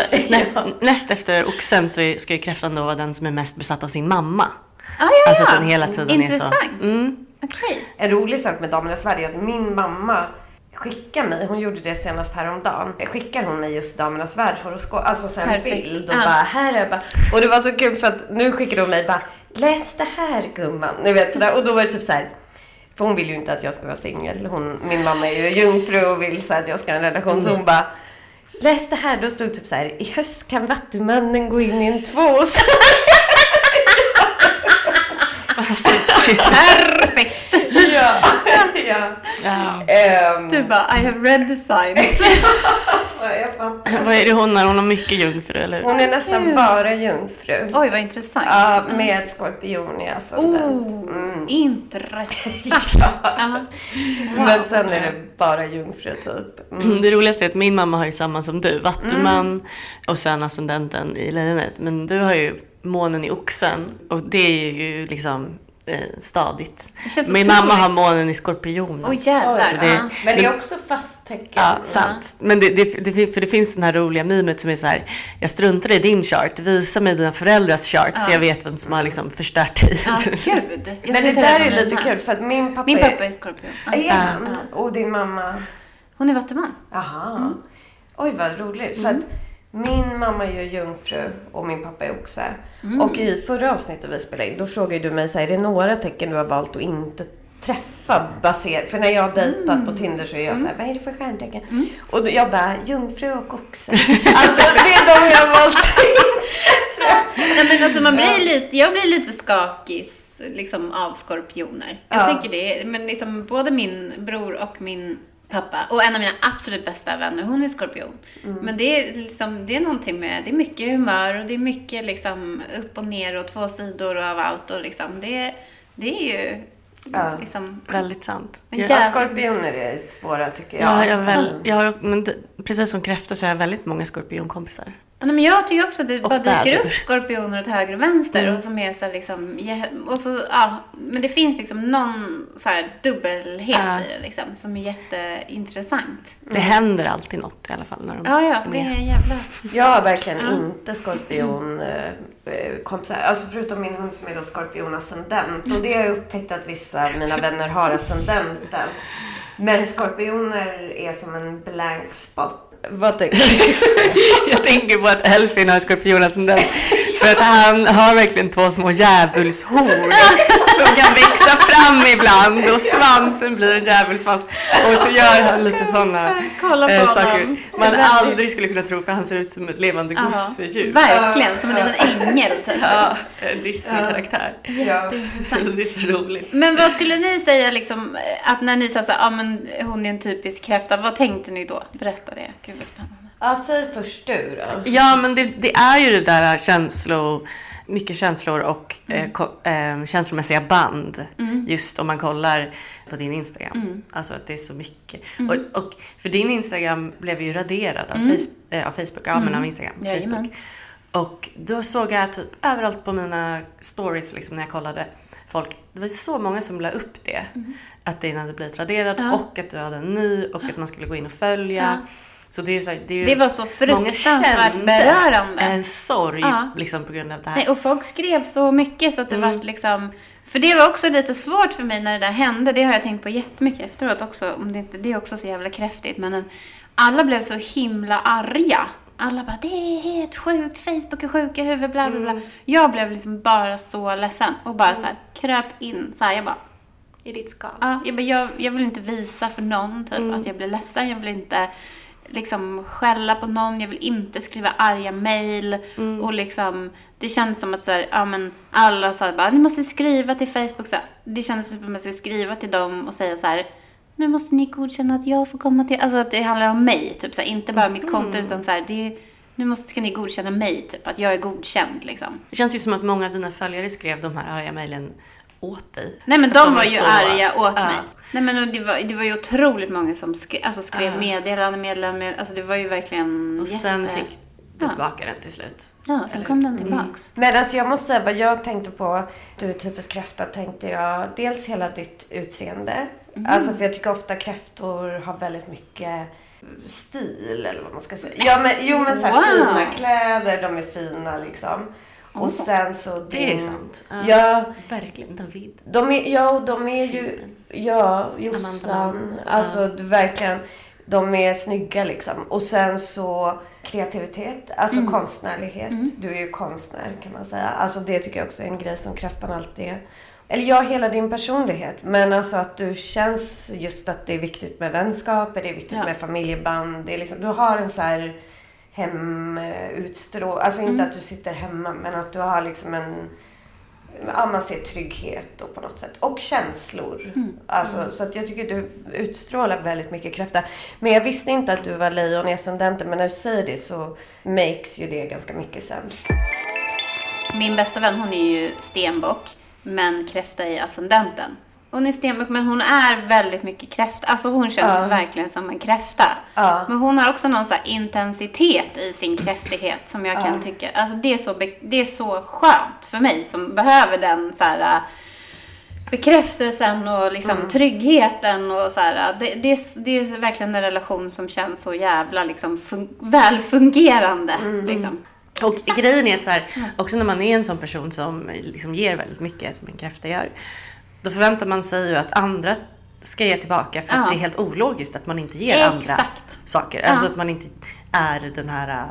näst efter oxen så ska ju kräftan då vara den som är mest besatt av sin mamma. Ah, ja, ja. Alltså att den hela tiden Intressant. är så. Mm. Okay. En rolig sak med Damernas Värld är att min mamma skickar mig, hon gjorde det senast häromdagen, skickar hon mig just Damernas Världshoroskop, alltså så en bild och ja. bara här är bara, och det var så kul för att nu skickade hon mig bara läs det här gumman, ni vet sådär och då var det typ så här, för hon vill ju inte att jag ska vara singel. min mamma är ju jungfru och vill så att jag ska ha en relation. Mm. Så hon bara, läs det här. Då stod typ så här, i höst kan vattumannen gå in i en tvås. Alltså, perfekt! ja. ja. ja. Um, du bara, I have read the signs. Vad är det hon är? Hon har mycket jungfru, eller Hon är nästan mm. bara jungfru. Oj, vad intressant. Ja, med skorpion i ascendent. Oh, mm. Intressant. ja. Men sen är det bara jungfru, typ. Mm. Det roligaste är att min mamma har ju samma som du. Vattuman mm. och sen ascendenten i lejonet. Men du har ju månen i oxen och det är ju liksom eh, stadigt. Min mamma har månen i skorpionen. Åh oh, jävlar. Det, ja. Men det är också fast tecken. Ja, sant. Men det, det, det, för det finns den här roliga mimet som är så här, jag struntar i din chart, visa mig dina föräldrars chart ja. så jag vet vem som har liksom förstört dig. Ja, gud. Men det där är lite kul för att min pappa Min pappa är skorpion. Är han? Och din mamma? Hon är vattuman. Jaha. Mm. Oj, vad roligt. Mm. För att min mamma är ju jungfru och min pappa är oxe. Mm. Och i förra avsnittet vi spelade in, då frågade du mig så här, är det några tecken du har valt att inte träffa baserat... För när jag har dejtat mm. på Tinder så är jag mm. så här, vad är det för stjärntecken? Mm. Och jag bara, jungfru och oxe. alltså det är de jag har valt att inte träffa. Nej, men alltså man blir lite, jag blir lite skakig liksom, av skorpioner. Jag ja. tycker det. Men liksom både min bror och min pappa. Och en av mina absolut bästa vänner, hon är skorpion. Mm. Men det är liksom, det är någonting med, det är mycket humör och det är mycket liksom upp och ner och två sidor av allt och liksom det, det är ju Ja. Liksom, Väldigt sant. Men Jag, Ja, skorpioner är svåra tycker jag. ja, jag, väl, Mm. jag har, men precis som kräftor så har jag väldigt många skorpionkompisar. Ja, nej, men jag tycker också att det bara dyker upp skorpioner åt höger och vänster. Mm. Och som är så liksom, och så, ja, men det finns liksom någon så här dubbelhet Ja. i det liksom, som är jätteintressant. Det händer alltid något i alla fall när de Ja, ja, är det är jävla... Jag har verkligen Ja. inte skorpion eh, eh, kompisar. Alltså förutom min hund som är då skorpion ascendent. Och det har jag upptäckt att vissa av mina vänner har ascendenten. Men skorpioner är som en blank spot. Vad tänker du? Jag tänker på att Elfin har Skorpionen som den för att han har verkligen två små djävulshorn som kan växa fram ibland och svansen blir en djävulsvans och så gör han lite sådana eh, saker man väldigt- aldrig skulle kunna tro för han ser ut som ett levande gosedjur. Verkligen, som en liten ängel typ. Ja, en Disney-karaktär. Ja. Det är så roligt. Men vad skulle ni säga liksom, att när ni sa så ja men hon är en typisk kräfta, vad tänkte ni då? Berätta det, gud vad spännande. Ja, säg först du då. Ja, men det, det är ju det där känslor, mycket känslor och eh, ko- eh, känslomässiga band. Just om man kollar på din Instagram. Alltså att det är så mycket. Och, och för din Instagram blev ju raderad av, face, eh, av Facebook, ja men av Instagram. Jajamän. Facebook. Och då såg jag typ överallt på mina stories liksom, när jag kollade folk. Det var så många som la upp det. Att din hade blivit raderad Ja. och att du hade en ny och att man skulle gå in och följa. Ja. Så det är så här, det är Det var så fruktansvärt berörande. en sorg Ja. liksom på grund av det här. Nej, och folk skrev så mycket så att det Mm. var liksom... För det var också lite svårt för mig när det där hände. Det har jag tänkt på jättemycket efteråt också. Om det, inte, det är också så jävla kräftigt. Men en, alla blev så himla arga. Alla bara, det är helt sjukt, Facebook är sjuka i huvudet, bla bla bla. Mm. Jag blev liksom bara så ledsen och bara så här kröp in. Så här, jag bara, I ditt skal. Ja, jag, bara, jag, jag vill inte visa för någon typ Mm. att jag blir ledsen. Jag vill inte liksom skälla på någon. Jag vill inte skriva arga mejl. Mm. Och liksom, det kändes som att så här, ja, men alla sa bara, ni måste skriva till Facebook. Så här, det kändes som att man skulle skriva till dem och säga så här, nu måste ni godkänna att jag får komma till... Alltså att det handlar om mig, typ så här, inte bara mitt konto Mm. utan så här, det, nu måste, ska ni godkänna mig, typ att jag är godkänd liksom. Det känns ju som att många av dina följare skrev de här arga mejlen åt dig. Nej men att de var ju så- arga åt Ja. mig. Nej men det var, det var ju otroligt många som skrev, alltså skrev Ja. meddelanden, meddelanden, alltså det var ju verkligen Och sen jätte- fick du Ja. tillbaka den till slut. Ja, sen Eller kom den tillbaks. Men alltså jag måste säga vad jag tänkte på. Du är typisk kräfta tänkte jag. Dels hela ditt utseende. Alltså för jag tycker ofta kräftor har väldigt mycket stil eller vad man ska säga. Ja men jo men så här, Wow. fina kläder, de är fina liksom. Och sen så din... Det är sant. Ja. Ja, Verkligen, David. de är, ja och de är ju, ja Jossan. Alltså du, verkligen, de är snygga liksom. Och sen så kreativitet, alltså Mm. konstnärlighet. Du är ju konstnär kan man säga. Alltså det tycker jag också är en grej som kräftan alltid är. Eller ja, hela din personlighet. Men alltså att du känns just att det är viktigt med vänskaper, det är viktigt Ja. med familjeband. Det är liksom, du har en så här hemutstrål... Alltså inte Mm. att du sitter hemma, men att du har liksom en... Ja, man ser trygghet då på något sätt. Och känslor. Mm. Alltså, Så att jag tycker du utstrålar väldigt mycket kräfta. Men jag visste inte att du var lejon i ascendenten. Men när du säger det så makes ju det ganska mycket sens. Min bästa vän hon är ju stenbock, men kräfta i ascendenten. Hon är stenbock, men hon är väldigt mycket kräfta. Alltså hon känns Ja. verkligen som en kräfta. Ja. Men hon har också någon så intensitet i sin kräftighet som jag kan tycka, alltså det är, så det är så skönt för mig som behöver den så här äh, bekräftelsen och liksom tryggheten och så här. Det, det, är, det är verkligen en relation som känns så jävla liksom fun- välfungerande. Liksom. Och grejen är att så här, också när man är en sån person som liksom ger väldigt mycket, som en kräfta gör, då förväntar man sig ju att andra ska ge tillbaka för Ja. att det är helt ologiskt att man inte ger andra Exakt. saker. Ja. Alltså att man inte är den här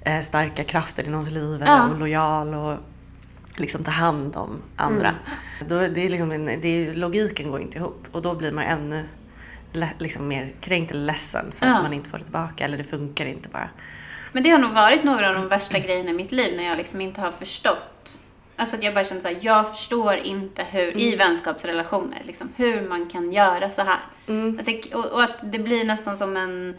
äh, starka kraften i någons liv eller Ja. och lojal och liksom ta hand om andra. Då, det är liksom en, det är, logiken går inte ihop och då blir man ännu le, liksom mer kränkt eller ledsen för att man inte får det tillbaka eller det funkar inte bara. Men det har nog varit några av de värsta grejerna i mitt liv när jag liksom inte har förstått. Alltså att jag bara känner så här, jag förstår inte hur, i vänskapsrelationer, liksom, hur man kan göra så här. Alltså, och, och att det blir nästan som en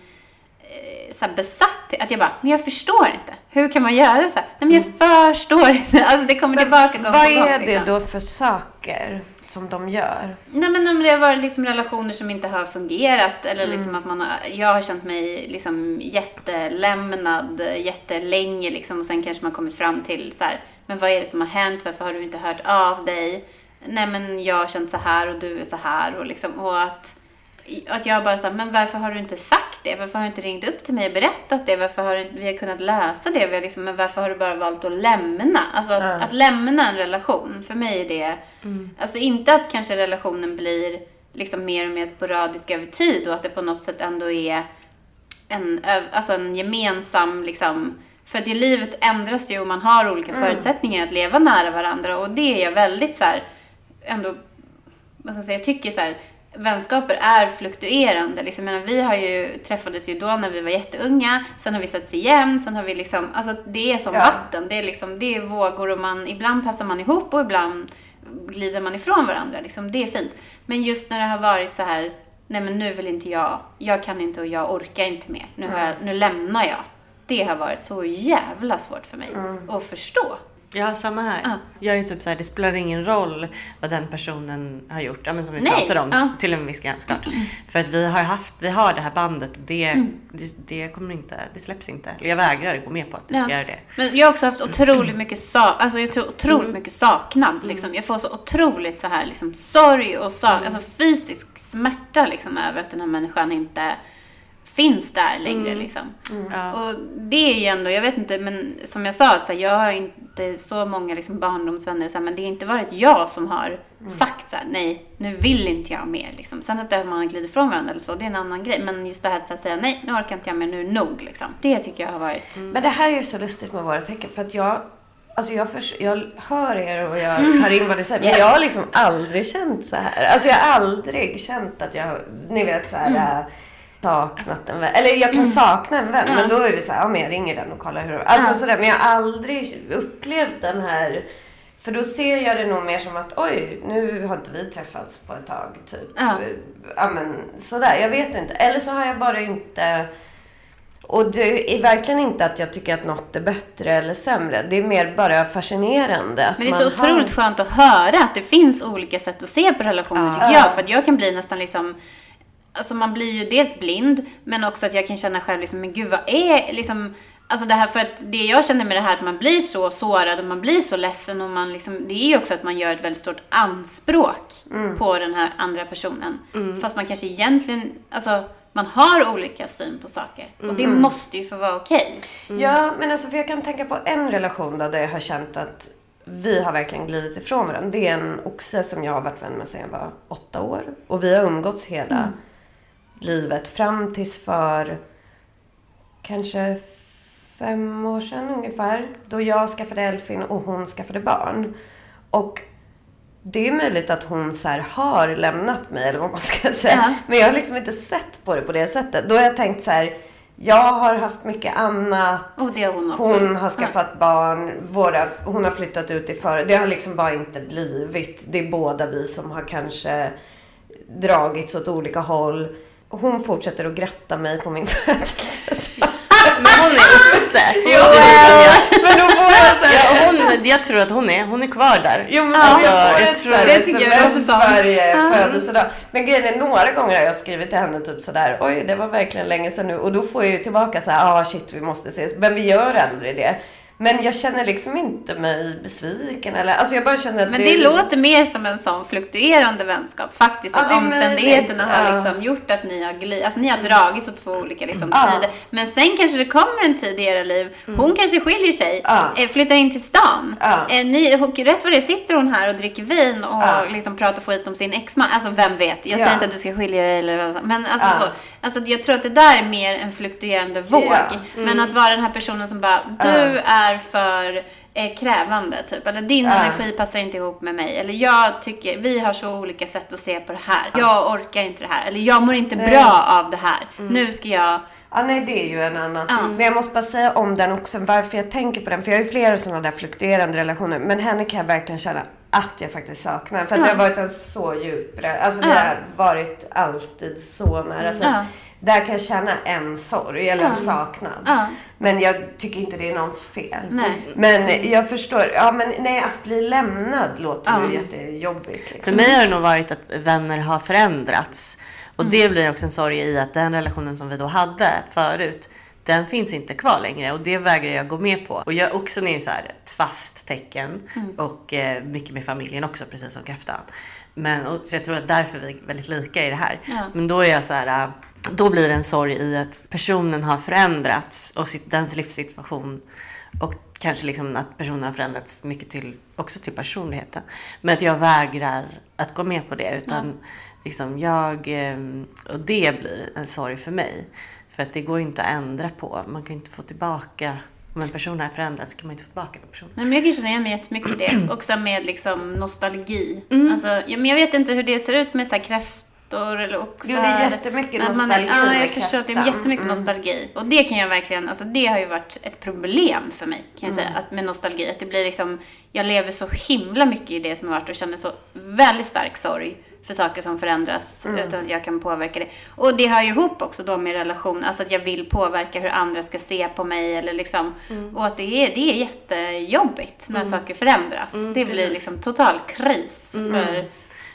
eh, så här besatthet. Att jag bara, men jag förstår inte. Hur kan man göra så här? Nej men jag förstår inte. Alltså det kommer tillbaka gång Vad på gång. är det liksom. då för saker? som de gör? Nej men om det har varit liksom relationer som inte har fungerat eller mm. liksom att man har, jag har känt mig liksom jättelämnad jättelänge liksom och sen kanske man kommit fram till så här, men vad är det som har hänt? Varför har du inte hört av dig? Nej men jag har känt så här och du är så här och liksom och att att jag bara sa, men varför har du inte sagt det? Varför har du inte ringt upp till mig och berättat det? Varför har vi har kunnat lösa det? Vi har liksom, men varför har du bara valt att lämna? Alltså att, mm. att lämna en relation, för mig är det, mm. alltså inte att kanske relationen blir liksom mer och mer sporadisk över tid och att det på något sätt ändå är en, alltså en gemensam liksom, för att i livet ändras ju och man har olika mm. förutsättningar att leva nära varandra och det är jag väldigt så här, ändå, vad ska jag säga, jag tycker så här, vänskaper är fluktuerande. Liksom, menar, vi har ju, träffades ju då när vi var jätteunga, sen har vi setts igen, sen har vi liksom, alltså det är som ja. vatten. Det är liksom, det är vågor och man, ibland passar man ihop och ibland glider man ifrån varandra. Liksom, det är fint. Men just när det har varit så här, nej men nu vill inte jag, jag kan inte och jag orkar inte mer. Nu, jag, nu lämnar jag. Det har varit så jävla svårt för mig mm. att förstå. Ja, samma här. Ja. Jag är ju typ såhär, det spelar ingen roll vad den personen har gjort. Ja, men som vi Nej. pratade om, ja. till en viss gräns såklart. För att vi har haft, vi har det här bandet och det, mm. det, det, kommer inte, det släpps inte. Jag vägrar gå med på att det ska göra det. Men jag har också haft otroligt mycket, sa, alltså jag tror otroligt mm. mycket saknad. Liksom. Jag får så otroligt så här liksom sorg och sak, mm. alltså fysisk smärta liksom över att den här människan inte finns där längre. Mm. Liksom. Mm. Ja. Och det är ju ändå, jag vet inte, men som jag sa, att så här, jag har inte så många liksom, barndomsvänner, så här, men det har inte varit jag som har mm. sagt så här, nej, nu vill inte jag mer. Liksom. Sen att man glider ifrån varandra eller så, det är en annan grej. Men just det här att säga, nej, nu orkar inte jag mer, nu är nog. Liksom. Det tycker jag har varit... Mm. Men det här är ju så lustigt med våra tecken, för att jag Alltså jag, för, jag hör er och jag tar in vad ni säger. Yes. Men jag har liksom aldrig känt så här. Alltså jag har aldrig känt att jag, ni vet så här. Saknat en vän. Eller jag kan mm. sakna en vän, mm. men då är det så här, ja men jag ringer den och kollar hur Alltså mm. sådär, men jag har aldrig upplevt den här för då ser jag det nog mer som att oj, nu har inte vi träffats på ett tag. Typ. Ja. ja men sådär, jag vet inte. Eller så har jag bara inte... Och det är verkligen inte att jag tycker att något är bättre eller sämre. Det är mer bara fascinerande. men det är så otroligt har... skönt att höra att det finns olika sätt att se på relationer ja. tycker jag. För att jag kan bli nästan liksom alltså man blir ju dels blind, men också att jag kan känna själv liksom, men gud vad är liksom, alltså det här för att det jag känner med det här att man blir så sårad och man blir så ledsen och man liksom, det är ju också att man gör ett väldigt stort anspråk mm. på den här andra personen. Mm. Fast man kanske egentligen, alltså man har olika syn på saker. Och det mm. måste ju få vara okej. Okay. Ja, men alltså för jag kan tänka på en relation där jag har känt att vi har verkligen glidit ifrån varandra. Det är en oxe som jag har varit vän med sedan jag var åtta år. Och vi har umgåtts hela mm livet fram tills för kanske fem år sedan ungefär. Då jag skaffade Elfin och hon skaffade barn. Och det är möjligt att hon så har lämnat mig eller vad man ska säga. Ja. Men jag har liksom inte sett på det på det sättet. Då har jag tänkt så här. Jag har haft mycket annat. Och det har hon också. Hon har skaffat ja. barn. Våra, hon har flyttat ut i för. Det har liksom bara inte blivit. Det är båda vi som har kanske dragits åt olika håll hon fortsätter att gratta mig på min födelsedag. Men hon är oxe. Jo, men då får jag säga. Ja, hon, jag tror att hon är, hon är kvar där. Jo, men alltså, jag får jag ett tror, det tycker jag varje födelsedag. Men grejen är, några gånger har jag skrivit till henne typ sådär, oj det var verkligen länge sedan nu. Och då får jag ju tillbaka så här, ah shit vi måste ses. Men vi gör aldrig det. Men jag känner liksom inte mig besviken eller, alltså jag bara känner att Men det, det låter mer som en sån fluktuerande vänskap faktiskt. Ja, att omständigheterna har ja. liksom gjort att ni har glidit, alltså ni har dragits åt två olika liksom, ja. tider. Men sen kanske det kommer en tid i era liv, hon mm. kanske skiljer sig, ja. Eh, flyttar in till stan. Ja. Eh, ni, rätt vad det sitter hon här och dricker vin och liksom pratar skit om sin exman. Alltså vem vet, jag säger inte att du ska skilja dig eller vad men alltså så. Alltså jag tror att det där är mer en fluktuerande våg. Mm. Men att vara den här personen som bara, du är är för eh, krävande typ. Eller din uh. energi passar inte ihop med mig. Eller jag tycker, vi har så olika sätt att se på det här. Jag orkar inte det här. Eller jag mår inte bra av det här. Mm. Nu ska jag Ja, nej, det är ju en annan. Mm. Men jag måste bara säga om den också, varför jag tänker på den. För jag har ju flera sådana där fluktuerande relationer. Men henne kan jag verkligen känna att jag faktiskt saknar. För att mm. det har varit en så djup Alltså det har varit alltid så nära. Så där kan jag känna en sorg eller en saknad. Men jag tycker inte det är någons fel. Nej. Men jag förstår. Ja, men nej, att bli lämnad låter ju jättejobbigt. För Liksom. mig har det nog varit att vänner har förändrats. Och det blir också en sorg i att den relationen som vi då hade förut, den finns inte kvar längre. Och det vägrar jag gå med på. Och jag också är ju så här ett fast tecken. Och eh, mycket med familjen också, precis som kräftan. Men, och, så jag tror att därför vi är väldigt lika i det här. Ja. Men då är jag så här, äh, då blir det en sorg i att personen har förändrats och sitt, dens livssituation och kanske liksom att personen har förändrats mycket till, också till personligheten. Men att jag vägrar att gå med på det utan liksom jag, eh, och det blir en sorg för mig. För att det går ju inte att ändra på. Man kan inte få tillbaka, om en person har förändrats kan man inte få tillbaka den personen. Nej, men jag kan känna igen mig jättemycket i det. Också med liksom nostalgi. Mm. Alltså, ja, men jag vet inte hur det ser ut med så här kräftor eller också. Jo, det är jättemycket man- nostalgi Ja, med jag förstår att det är jättemycket Mm. nostalgi. Och det kan jag verkligen, alltså det har ju varit ett problem för mig kan jag Mm. säga. Att med nostalgi, att det blir liksom, jag lever så himla mycket i det som har varit och känner så väldigt stark sorg för saker som förändras Mm. utan att jag kan påverka det. Och det hör ju ihop också då med relation, alltså att jag vill påverka hur andra ska se på mig eller liksom, Mm. och att det är, det är jättejobbigt när saker förändras. det blir precis. liksom total kris för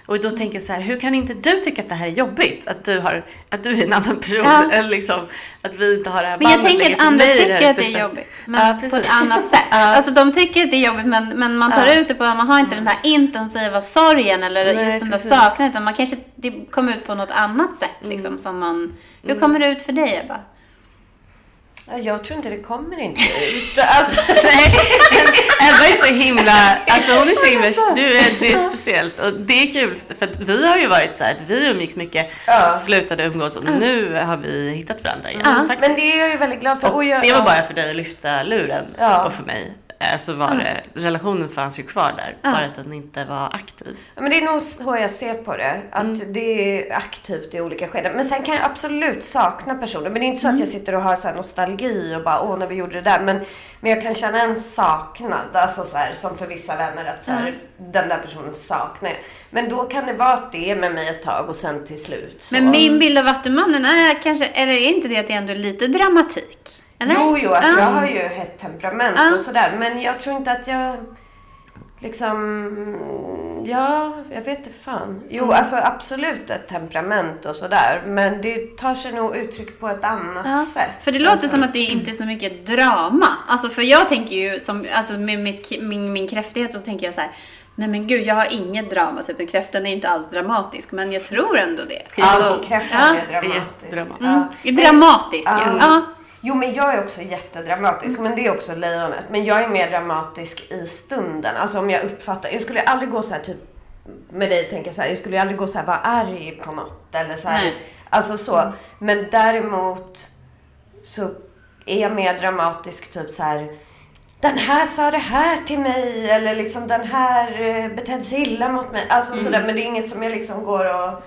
Och då tänker jag så här, hur kan inte du tycka att det här är jobbigt? Att du, har, att du är en annan person? Ja. Eller liksom, att vi inte har det här Men jag tänker att andra tycker här att det är jobbigt. Men Ja, på ett annat sätt. Ja. Alltså de tycker att det är jobbigt men, men man tar Ja. ut det på, man har inte den här intensiva sorgen eller Nej, just den där saknaden. Utan man kanske, det kommer ut på något annat sätt Mm. liksom som man, hur kommer det ut för dig Ebba? Ja, jag tror inte det kommer inte ut. Alltså, Nej, Ebba är så himla, alltså hon är så himla, du är, det är speciellt och det är kul för att vi har ju varit så här, vi umgicks mycket, Ja. slutade umgås och nu har vi hittat varandra igen. Ja. men det är jag ju väldigt glad för. och jag, det var bara för dig att lyfta luren Ja. och för mig så var det, relationen fanns ju kvar där, bara att den inte var aktiv. Ja, men det är nog så jag ser på det. Att Mm. det är aktivt i olika skeden. Men sen kan jag absolut sakna personer. Men det är inte så Mm. att jag sitter och har så här nostalgi och bara åh när vi gjorde det där. Men, men jag kan känna en saknad. Alltså så här, som för vissa vänner att så här, den där personen saknar jag. Men då kan det vara att det är med mig ett tag och sen till slut så. Men min bild av Vattumannen är kanske, eller är inte det att det ändå är lite dramatik? Eller? Jo, jo, alltså Ja. jag har ju ett temperament Ja. och sådär. Men jag tror inte att jag liksom, ja, jag vet inte fan. Jo, Mm. alltså absolut ett temperament och sådär. Men det tar sig nog uttryck på ett annat Ja, sätt. För det låter alltså. som att det inte är så mycket drama. Alltså för jag tänker ju, som, alltså med mitt, min, min kräftighet så tänker jag så här. Nej men gud, jag har inget drama. Typ kräftan är inte alls dramatisk. Men jag tror ändå det. Ja, Alltså, kräftan ja. är dramatisk. Jättedramatisk. Mm, dramatisk, ja. Ja. Jo, men jag är också jättedramatisk. Men det är också lejonet. Men jag är mer dramatisk i stunden. Alltså om jag uppfattar. Jag skulle aldrig gå så här typ med dig tänka så här. Jag skulle aldrig gå så här vara arg på något. Eller så här. Nej. Alltså så. Men däremot så är jag mer dramatisk typ så här. Den här sa det här till mig. Eller liksom den här eh, betedde sig illa mot mig. Alltså sådär. Men det är inget som jag liksom går och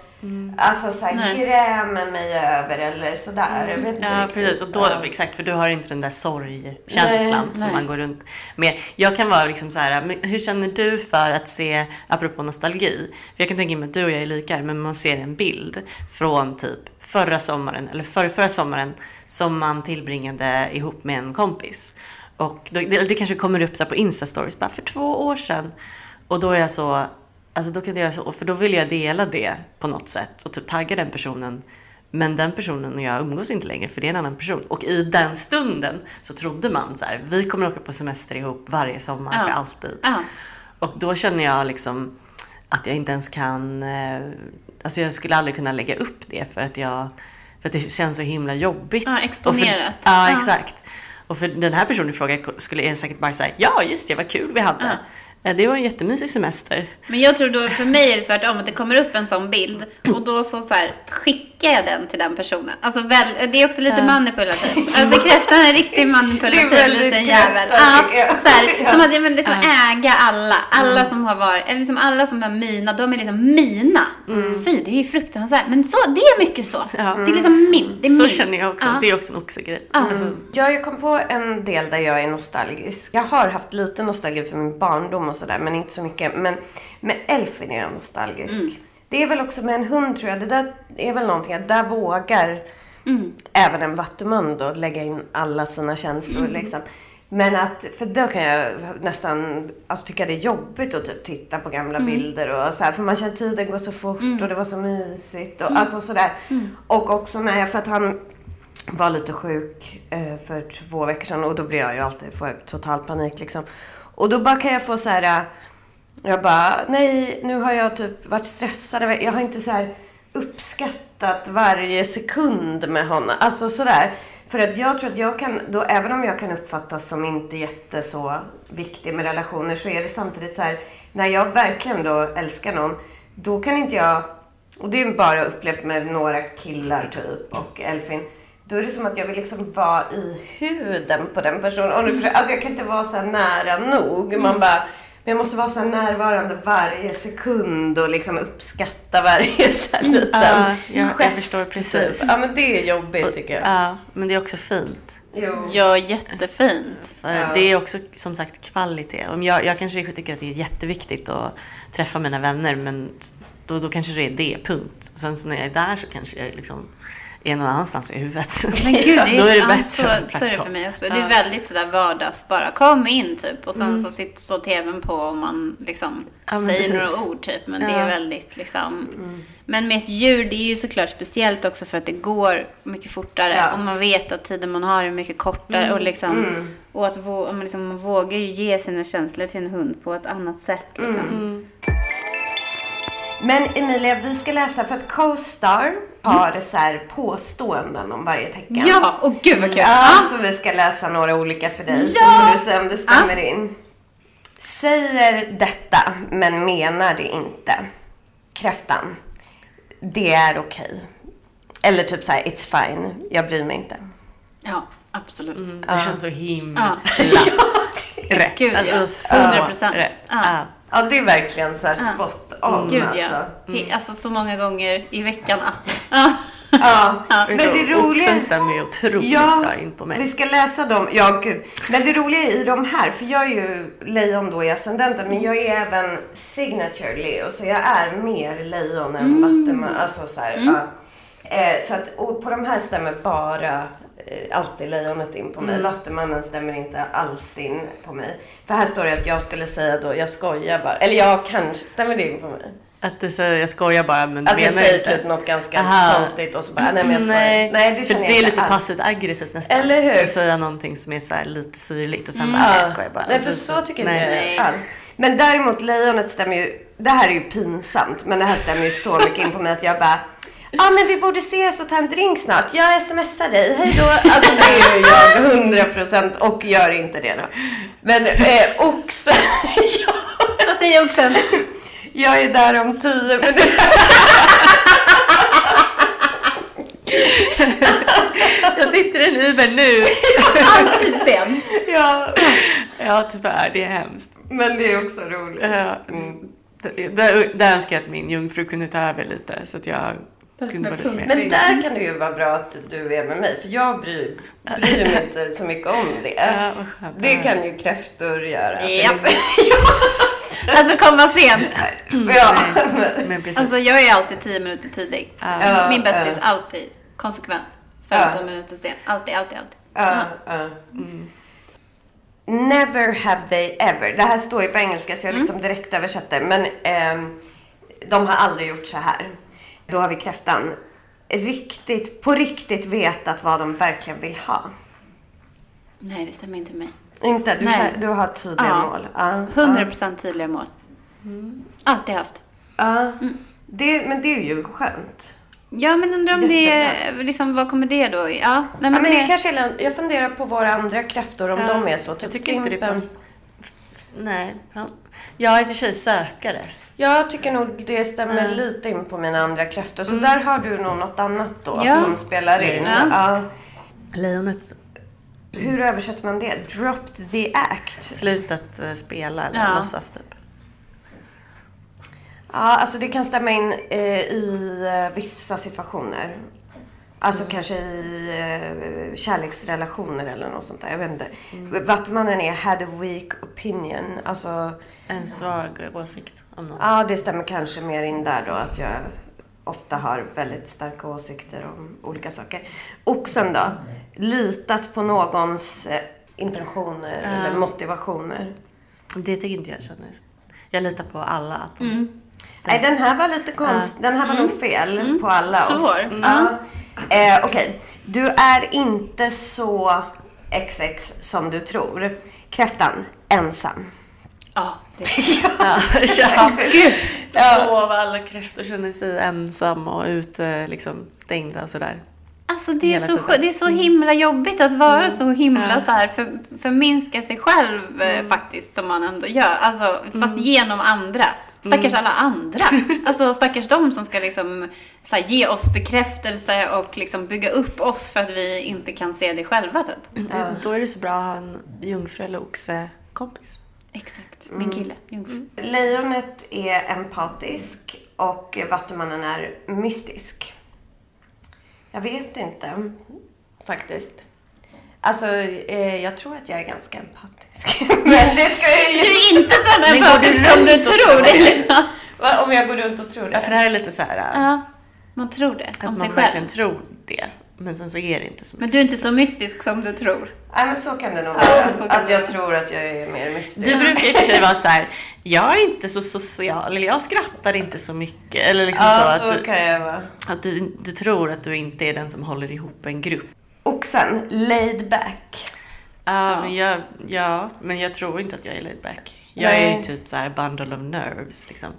Alltså såhär Nej. grämer mig över eller sådär. Jag vet Ja, precis. Och då, exakt, för du har inte den där sorgkänslan som nej. man går runt med. Jag kan vara liksom så här, hur känner du för att se, apropå nostalgi, för jag kan tänka mig att du och jag är lika, men man ser en bild från typ förra sommaren, eller förra, förra sommaren, som man tillbringade ihop med en kompis. Och då, det, det kanske kommer upp så på Insta-stories, bara för två år sedan. Och då är jag så, alltså då kan jag så, för då vill jag dela det på något sätt och typ tagga den personen. Men den personen och jag umgås inte längre för det är en annan person. Och i den stunden så trodde man så här, vi kommer åka på semester ihop varje sommar Ja. för alltid. Ja. Och då känner jag liksom att jag inte ens kan, eh, alltså jag skulle aldrig kunna lägga upp det för att jag, för att det känns så himla jobbigt. Ja, exponerat. För, ja, exakt. Och för den här personen frågar skulle jag säkert bara säga, ja just det, vad kul vi hade. Ja. Det var en jättemysig semester. Men jag tror då, för mig är det tvärtom, att det kommer upp en sån bild och då så, så här, skickar jag den till den personen. Alltså väl, det är också lite manipulativt. Alltså kräftan är riktigt manipulativ Det är liten jävel. Ja, jag. så här, Ja. som att ja, men det är som att äga alla. Alla som har varit, eller liksom alla som är mina, de är liksom mina. Fy, det är ju fruktansvärt. Men så, det är mycket så. Ja. Det är liksom min. Det är Så min. känner jag också. Ja. Det är också en oxegrej. Alltså, Ja, jag kom på en del där jag är nostalgisk. Jag har haft lite nostalgi för min barndom och sådär, men inte så mycket. Men med Elfin är jag nostalgisk. Det är väl också med en hund tror jag. Det där är väl någonting att där vågar Mm. Även en vattuman då, lägga in alla sina känslor mm. liksom. Men att, för då kan jag nästan alltså, tycka det är jobbigt att typ titta på gamla mm. bilder och så här, För man känner tiden går så fort mm. och det var så mysigt och mm. alltså sådär. Mm. Och också med, för att han var lite sjuk eh, för två veckor sedan och då blir jag ju alltid, får jag total panik liksom. Och då bara kan jag få så här, jag bara, nej nu har jag typ varit stressad. Jag har inte så här uppskattat varje sekund med honom. Alltså sådär. För att jag tror att jag kan, då, även om jag kan uppfattas som inte jätte så viktig med relationer så är det samtidigt så här, när jag verkligen då älskar någon, då kan inte jag, och det är bara upplevt med några killar typ och Elfin, då är det som att jag vill liksom vara i huden på den personen. Alltså jag kan inte vara så nära nog. Man bara, men jag måste vara så närvarande varje sekund och liksom uppskatta varje så här liten ja, jag, gest. Jag förstår precis. Ja, men det är jobbigt tycker jag. Ja, men det är också fint. Jo. Ja, jättefint. För ja. Det är också som sagt kvalitet. Om jag, jag kanske tycker att det är jätteviktigt att träffa mina vänner men då, då kanske det är det, punkt. Och sen så när jag är där så kanske jag liksom är någon annanstans i huvudet. Men gud, det är, Då är det bättre. Så, så är det för mig också. Det är väldigt sådär vardags bara. Kom in typ och sen mm. så sitter så tvn på och man liksom ja, säger precis. några ord typ. Men ja. det är väldigt liksom. Mm. Men med ett djur, det är ju såklart speciellt också för att det går mycket fortare. Och man vet att tiden man har är mycket kortare. Mm. Och, liksom, mm. och att vå, man, liksom, man vågar ju ge sina känslor till en hund på ett annat sätt. Liksom. Mm. Men Emilia, vi ska läsa för att Co-Star har så här påståenden om varje tecken. Ja, och gud vad kul! Ja, så vi ska läsa några olika för dig, ja. så får du se om det stämmer ja. in. Säger detta, men menar det inte. Kräftan. Det är okej. Okay. Eller typ så här, it's fine. Jag bryr mig inte. Ja, absolut. Mm, det ja. känns så himla ja. rätt. Gud, ja. Alltså, 100 procent. Ja. Ja, det är verkligen så här spot on Gud, alltså. Ja. Mm. Alltså så många gånger i veckan att. Ja. ja. Men det roliga... Oxen stämmer ju otroligt ja, bra in på mig. Vi ska läsa dem. Ja, gud. Men det roliga i de här, för jag är ju lejon då i ascendenten, men jag är även signature Leo, så jag är mer lejon än mm. vattuman. Alltså så här, mm. ja. eh, så att, och på de här stämmer bara alltid lejonet in på mig. Mm. Vattumannen stämmer inte alls in på mig. För här står det att jag skulle säga då, jag skojar bara. Eller jag kanske, stämmer det in på mig? Att du säger jag skojar bara men Alltså jag säger inte. typ något ganska Aha. konstigt och så bara, nej men jag skojar. Nej, nej det känner jag det är lite passivt aggressivt nästan. Eller hur? Att säga någonting som är så lite syrligt och sen mm. bara, nej jag skojar bara. Nej för så, så tycker jag inte alls. Men däremot lejonet stämmer ju, det här är ju pinsamt men det här stämmer ju så mycket in på mig att jag bara ah, men vi borde ses och ta en drink snart. Jag smsar dig. Hej då. Alltså det är ju jag hundra procent och gör inte det då. Men eh, oxen. ja. Vad säger oxen? Jag är där om tio minuter. jag sitter i en Uber nu. Alltid sen. Ja. ja, tyvärr. Det är hemskt. Men det är också roligt. Ja. Mm. Där, där önskar jag att min jungfru kunde ta över lite så att jag men där kan det ju vara bra att du är med mig, för jag bryr, bryr mig inte så mycket om det. Ja, det kan ju kräftor göra. Ja. alltså komma sent. ja. Men, alltså jag är alltid tio minuter tidig. Ja. Min bästis, alltid. Konsekvent. 15 ja. minuter sen. Alltid, alltid, alltid. Ja. Mm. Never have they ever. Det här står ju på engelska så jag liksom direkt översätter. Men eh, de har aldrig gjort så här. Då har vi kräftan. Riktigt, på riktigt vetat vad de verkligen vill ha. Nej, det stämmer inte mig. Inte? Du, Nej. du har tydliga ja. mål? Ja. 100% tydliga mål. Mm. Alltid haft. Ja. Mm. Det, men det är ju skönt. Ja, men undrar om Jättebra. det, liksom, vad kommer det då? Ja, nej, men, ja, men det... det kanske är, jag funderar på våra andra kräftor, om ja. de är så. Typ jag tycker inte det pass... Nej. Jag är i och för sig sökare. Jag tycker nog det stämmer mm. lite in på mina andra kräftor. Så mm. där har du nog något annat då ja. som spelar in. Ja. ja. Lejonet. Hur översätter man det? Dropped the act? Slutat uh, spela eller ja. låtsas typ. Ja, alltså det kan stämma in eh, i eh, vissa situationer. Alltså mm. kanske i eh, kärleksrelationer eller något sånt där. Jag vet inte. Mm. Vattumannen är had a weak opinion. Alltså, en svag åsikt om något. Ja, det stämmer kanske mer in där då. Att jag ofta har väldigt starka åsikter om olika saker. Oxen då? Litat på någons eh, intentioner Ja. eller motivationer. Det tycker inte jag kändes. Jag litar på alla att de... Mm. Nej, den här var lite konst. Den här var nog fel på alla oss. Svår. Mm. Ja. Eh, Okej. Du är inte så XX som du tror. Kräftan, ensam. Ja, det Ja, ja. Gud. Åh, vad alla kräftor känner sig ensam och ute, liksom stängda och sådär. Alltså det är, så, tiden. det är så himla jobbigt att vara så himla Ja. så här för, förminska sig själv eh, faktiskt som man ändå gör. Alltså fast genom andra. Stackars alla andra. Alltså stackars de som ska liksom så här, ge oss bekräftelse och liksom bygga upp oss för att vi inte kan se det själva typ. Då är det så bra att ha en jungfru eller oxe-kompis. Exakt. Min kille, jungfru. Lejonet är empatisk och vattumannen är mystisk. Jag vet inte faktiskt. Alltså, eh, jag tror att jag är ganska empatisk. Men det ska jag Du ju... är inte så Men går du empatisk som du runt och tror. tror Det det? liksom. Om jag går runt och tror Ja, för det det? här är lite så här Ja, man tror det att om sig man verkligen själv. tror det. Men sen så är det inte så Men mycket. du är inte så mystisk som du tror. Nej, men så kan det nog Ja, vara. kan att jag tror att jag är mer mystisk. Du brukar i och för sig vara så här, jag är inte så social, eller jag skrattar inte så mycket. Eller liksom ja, så, så, att, du, kan jag vara. att du, du tror att du inte är den som håller ihop en grupp. Oxen, laid back. Ja, men jag, ja, men jag tror inte att jag är laid back. Jag Nej. är typ så här bundle of nerves liksom.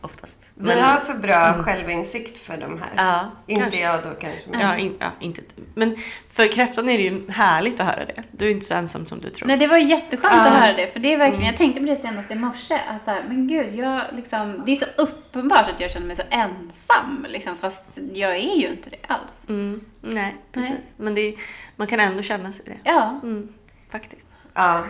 Oftast. Vi Men- har för bra självinsikt för de här. Ja, inte kanske. jag då kanske. Men... Ja, in, ja, inte. Men för kräftan är det ju härligt att höra det. Du är inte så ensam som du tror. Nej, det var jätteskönt Ja. att höra det. För det är verkligen, jag tänkte på det senast i morse. Alltså, men gud, jag liksom, det är så uppenbart att jag känner mig så ensam. Liksom, fast jag är ju inte det alls. Mm, nej, precis. Nej. Men det är, man kan ändå känna sig det. Ja. Mm, faktiskt. Ja.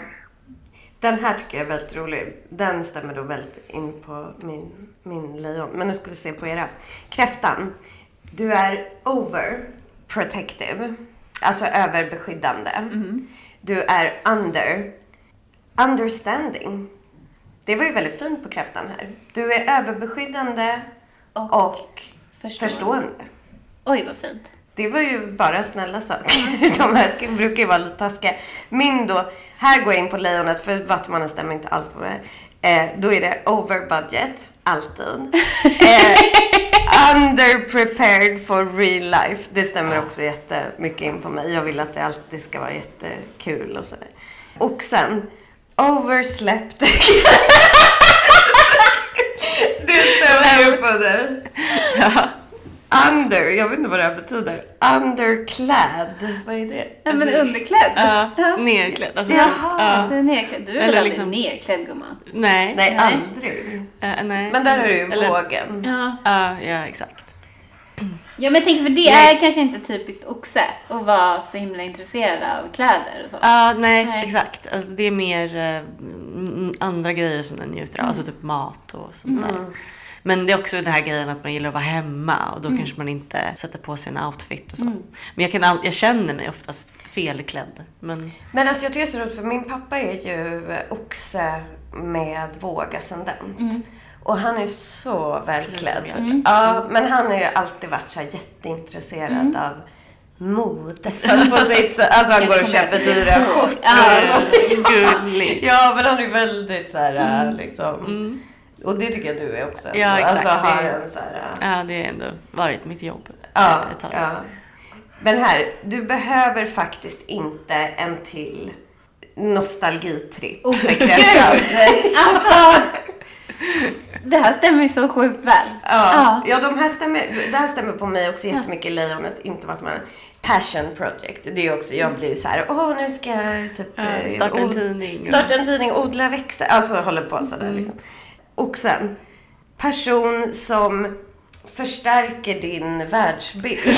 Den här tycker jag är väldigt rolig. Den stämmer då väldigt in på min, min lejon. Men nu ska vi se på era. Kräftan. Du är overprotective. Alltså överbeskyddande. Du är under. Understanding. Det var ju väldigt fint på kräftan här. Du är överbeskyddande Och, och förstående. förstående. Oj, vad fint. Det var ju bara snälla saker. De här brukar ju vara lite taskiga. Min då, här går jag in på lejonet för Vattumannen stämmer inte alls på mig. Eh, då är det over budget, alltid. Eh, under prepared for real life. Det stämmer också jättemycket in på mig. Jag vill att det alltid ska vara jättekul och sådär. Oxen, overslept. det stämmer ju på dig. Ja. Under, jag vet inte vad det här betyder. Underclad, vad är det? Ja, men underklädd. Ja, Ja. nerklädd. Alltså, Jaha. ja. Är nerklädd. Du är Eller väl aldrig liksom- nerklädd, gumman? nej. Nej, Nej. aldrig. Eh, nej. Men där har du ju Eller- vågen. Ja. Ja, ja, exakt. Ja, men jag tänker för det Nej. är kanske inte typiskt oxe att vara så himla intresserad av kläder och så. Ja, nej, Nej. exakt. Alltså, det är mer mm, andra grejer som den njuter av. Alltså typ mat och sånt där. Men det är också den här grejen att man gillar att vara hemma och då kanske man inte sätter på sig en outfit och så. Men jag, kan all, jag känner mig oftast felklädd. Men Men alltså jag tycker det är så roligt för min pappa är ju oxe med vågascendent. Och han är ju så välklädd. Som Ja, men han har ju alltid varit så här jätteintresserad av mode. Fast på sitt. Alltså han Jag går och köper dyra skjortor Ja. Ja, men han är väldigt så här liksom. Och det tycker jag du är också. Ja, exakt. Alltså har Det- en så här. ja, det har ändå varit mitt jobb Ja, ett tag. ja. Men här, du behöver faktiskt inte en till nostalgitripp Oh, för gud. kräftan. Alltså! Det här stämmer ju så sjukt väl. Ja, ja de här stämmer, det här stämmer på mig också jättemycket. Lejonet, inte vart man... Passion project. Det är ju också, jag blir så här, åh nu ska jag typ... Ja, eh, starta en tidning. Starta en tidning, odla växter. Alltså håller på sådär liksom. Oxen. Person som förstärker din världsbild.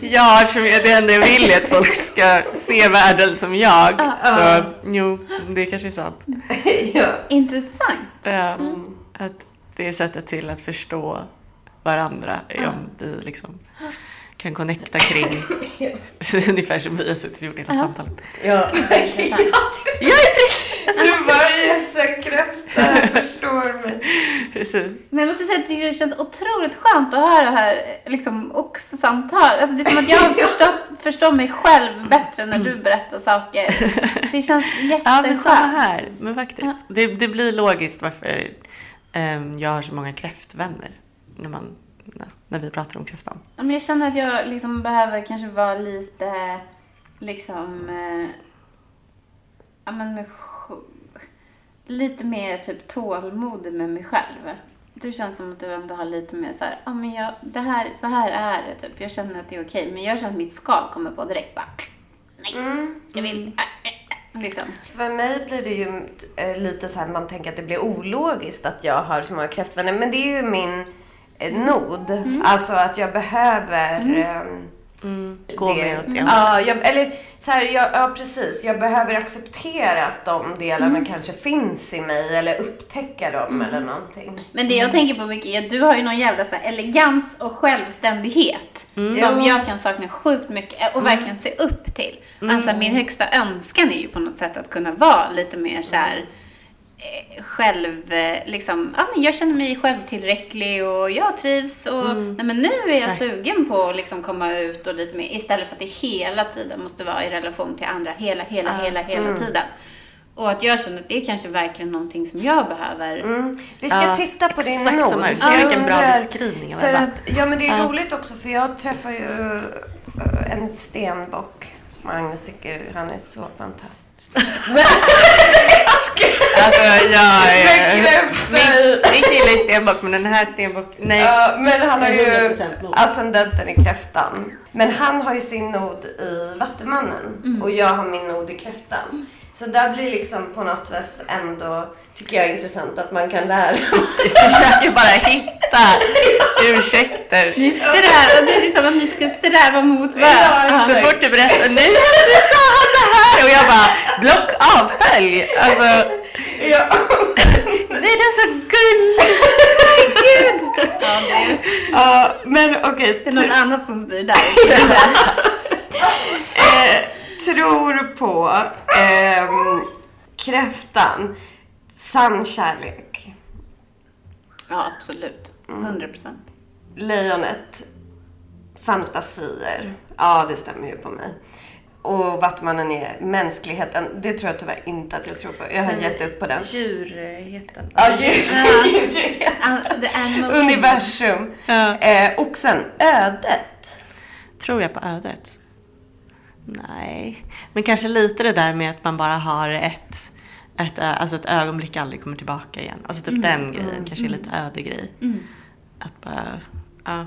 Ja, eftersom det enda jag vill är att folk ska se världen som jag. Så jo, det kanske är sant. ja. Intressant. Ja, Att det är sättet till att förstå varandra. är Om vi liksom kan connecta kring. ungefär som vi har suttit och gjort hela samtalet. Ja, Intressant. Jag är precis! Du bara Jesse kräfta, förstår mig. precis. Men jag måste säga att jag det känns otroligt skönt att höra det här liksom, oxsamtal. Alltså, det är som att jag har förstått, förstår mig själv bättre när du berättar saker. Det känns Ja, jätteskönt. men samma här. Men faktiskt. Det, det blir logiskt varför ehm, jag har så många kräftvänner. När, man, ja, när vi pratar om kräftan. Ja, Men jag känner att jag liksom behöver kanske vara lite, liksom, eh, ja men, lite mer typ tålmodig med mig själv. Du känns som att du ändå har lite mer så här, ja men jag, det här, så här är det typ. Jag känner att det är okej. Men jag känner att mitt skal kommer på direkt bara, nej, jag vill, äh, äh, äh, liksom. För mig blir det ju eh, lite så här, man tänker att det blir ologiskt att jag har så många kräftvänner. Men det är ju min eh, nod. Alltså att jag behöver ehm, Gå det. mer åt det Ja, jag, eller så här, jag, ja, precis. Jag behöver acceptera att de delarna kanske finns i mig eller upptäcka dem eller någonting. Men det jag tänker på mycket är att du har ju någon jävla så här elegans och självständighet som Ja. jag kan sakna sjukt mycket och verkligen se upp till. Alltså min högsta önskan är ju på något sätt att kunna vara lite mer så här själv, eh, liksom, ja men jag känner mig självtillräcklig och jag trivs och nej men nu är jag Exakt. sugen på att liksom komma ut och lite mer istället för att det hela tiden måste vara i relation till andra hela, hela, hela, hela tiden. Och att jag känner att det är kanske verkligen någonting som jag behöver Mm. Vi ska Ja, titta på din exakt samma. För jag Vilken bra beskrivning För att, ja men det är Ja. roligt också för jag träffar ju eh, en stenbock som Agnes tycker han är så fantastisk. Alltså jag är... Min, min kille är stenbock men den här stenbock... Nej. Ja, men han har ju 100% nod. ascendenten i kräftan. Men han har ju sin nod i Vattumannen Mm. och jag har min nod i kräftan. Så där blir liksom på något vis ändå, tycker jag, intressant att man kan lära Du försöker bara hitta ursäkter. Ni strävar, det är liksom att ni ska sträva mot varandra. Så fort du berättar, nej nu sa han det här! Och jag bara, block avfölj! Alltså, ja. nej det är så gulligt! Ja, det är, ja, men okej. det är något annat som styr där. Eh, tror på ehm, kräftan. Sann kärlek. Ja, absolut. 100 procent. Lejonet. Fantasier. Ja, det stämmer ju på mig. Och Vattmannen är mänskligheten. Det tror jag tyvärr inte att jag tror på. Jag har gett upp på den. Djurheten. Ja, djur, djurhet. The animal Universum. Ja. Eh, oxen. Ödet. Tror jag på ödet? Nej. Men kanske lite det där med att man bara har ett, ett, alltså ett ögonblick aldrig kommer tillbaka igen. Alltså typ den grejen. Kanske är lite ödegrej. Att bara, ja.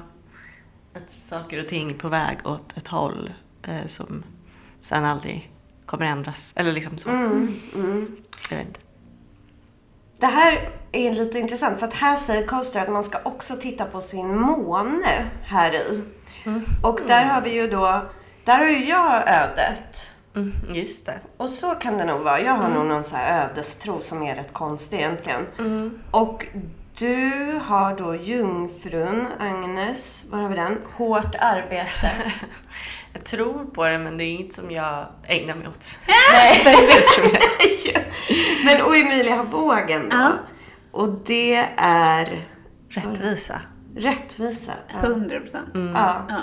Att saker och ting på väg åt ett håll eh, som sen aldrig kommer ändras. Eller liksom så. Mm, mm. Jag vet inte. Det här är lite intressant för att här säger Coaster att man ska också titta på sin måne här i. Och där har vi ju då, där har ju jag ödet. Mm, just det. Och så kan det nog vara. Jag har nog någon så här ödestro som är rätt konstig egentligen. Och du har då jungfrun, Agnes, var har vi den? Hårt arbete. Jag tror på det men det är inget som jag ägnar mig åt. Nej. Men och Emilia har vågen då. Ja. Och det är Rättvisa. rättvisa. Ja. 100 procent. Ja. Ja.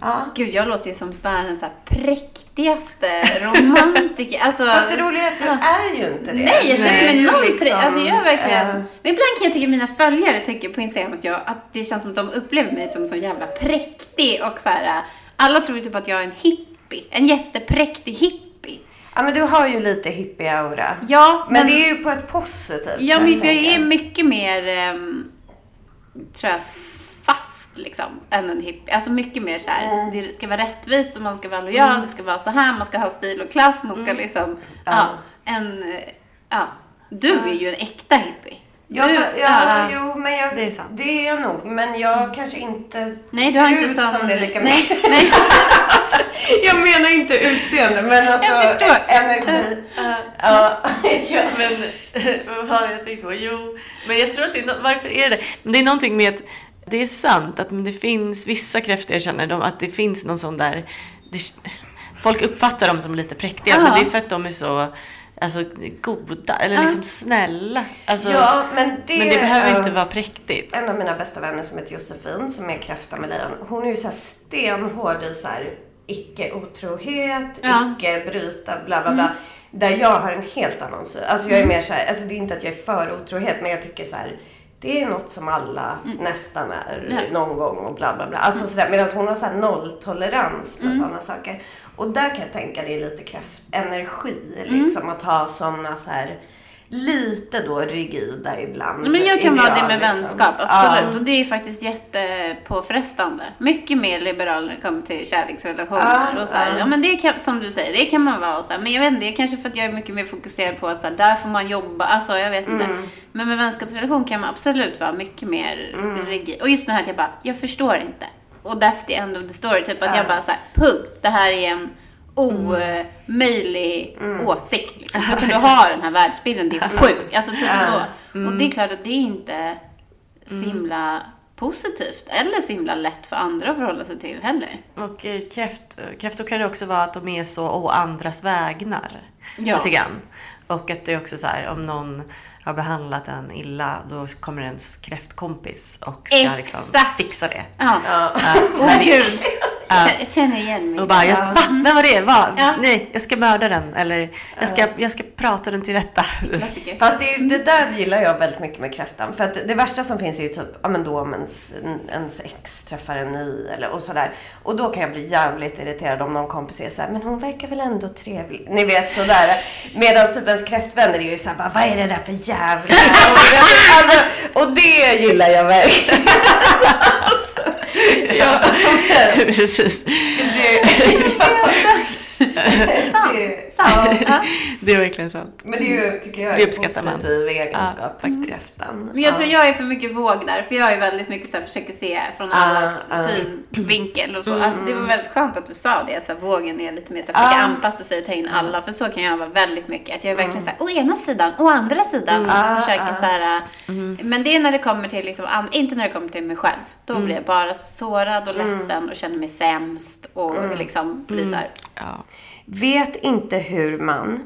Ja. Gud, jag låter ju som världens så präktigaste romantiker. Alltså, Fast det roliga är att du är ju inte det. Nej, jag känner mig noll liksom, Alltså jag verkligen... eh, Men ibland kan jag tycka mina följare tycker på Instagram att, jag, att det känns som att de upplever mig som så jävla präktig och så här. Alla tror typ att jag är en hippie. En jättepräktig hippie. Ja, men du har ju lite hippie-aura. Ja, Men, det är ju på ett positivt Ja, sätt, men för jag är mycket mer, ehm, tror jag, liksom, än en hippie. Alltså mycket mer så här, Mm. det ska vara rättvist och man ska vara lojal, det ska vara så här, man ska ha stil och klass, man ska Mm. liksom, ja, en, ja. Du är ju en äkta hippie. Ja, Du- för, ja, jo, men jag, Det är sant. det är jag nog. Men jag kanske inte Nej, ser har inte ut som det lika Nej, mycket. nej. jag menar inte utseende, men alltså Jag förstår. energi. ja. ja. Men vad det jag tänkte på? Jo, men jag tror att det är varför är det? Men det är någonting med att Det är sant att det finns vissa kräftor jag känner de, att det finns någon sån där... Det, folk uppfattar dem som lite präktiga ja. men det är för att de är så alltså, goda eller ja. liksom snälla. Alltså, ja, men, det, men det behöver uh, inte vara präktigt. En av mina bästa vänner som heter Josefin som är kräfta med lejon. Hon är ju så här stenhård i så här icke-otrohet, ja. icke-bryta, bla bla bla. Mm. Där jag har en helt annan syn. Alltså jag är mm. mer så här, alltså det är inte att jag är för otrohet men jag tycker så här, det är något som alla mm. nästan är ja. någon gång och bla bla bla. Alltså mm. sådär. Medan hon har såhär nolltolerans med mm. sådana saker. Och där kan jag tänka det är lite kraft, energi liksom mm. att ha sådana så här lite då rigida ibland. Men jag kan vara det med liksom. vänskap, absolut. Ja. Och det är faktiskt jättepåfrestande. Mycket mer liberal när det kommer till kärleksrelationer. Ja, och så här, ja. men det kan, som du säger, det kan man vara. Och så här, men jag vet inte, det är kanske för att jag är mycket mer fokuserad på att så här, där får man jobba. Alltså jag vet inte. Mm. Men med vänskapsrelation kan man absolut vara mycket mer mm. rigid. Och just det här att jag bara, jag förstår inte. Och that's the end of the story. Typ att jag bara så här, punkt. Det här är en omöjlig mm. åsikt. Liksom. Hur kan du ha den här världsbilden? Det är sjukt. Alltså typ så. Mm. Och det är klart att det är inte så mm. himla positivt eller så himla lätt för andra att förhålla sig till heller. Och kräft, kräftor kan det också vara att de är så å andras vägnar. Ja. Lite grann. Och att det är också så här om någon har behandlat en illa, då kommer ens kräftkompis och ska liksom fixa det. Ja. ja. Gud. Ja. Jag känner igen mig. Och bara, jag, va? Vem var det? Va? Ja. Nej, jag ska mörda den. Eller jag ska, jag ska prata den till rätta. Fast det, det där gillar jag väldigt mycket med kräftan. För att det värsta som finns är ju typ, ja men då om ens, ens ex träffar en ny eller och sådär. Och då kan jag bli jävligt irriterad om någon kompis är såhär, men hon verkar väl ändå trevlig. Ni vet sådär. Medan typ ens kräftvänner är ju såhär, bara, vad är det där för jävla... alltså, och det gillar jag verkligen. ja, precis. Det, det, sant. Ja. det är verkligen sant. Men det är ju, tycker jag, en positiv man. egenskap ja, kräftan. Men jag tror jag är för mycket våg där, för jag är väldigt mycket så här, försöker se från allas uh, synvinkel och så. Mm. Alltså, det var väldigt skönt att du sa det, så här, vågen är lite mer så här, försöka uh. anpassa sig och ta in alla, för så kan jag vara väldigt mycket. Att jag är verkligen mm. så här, å ena sidan, å andra sidan. Mm. Alltså, försöker så här, mm. Men det är när det kommer till, liksom, inte när det kommer till mig själv. Då mm. blir jag bara sårad och mm. ledsen och känner mig sämst och mm. liksom blir så här. Ja. Vet inte hur man,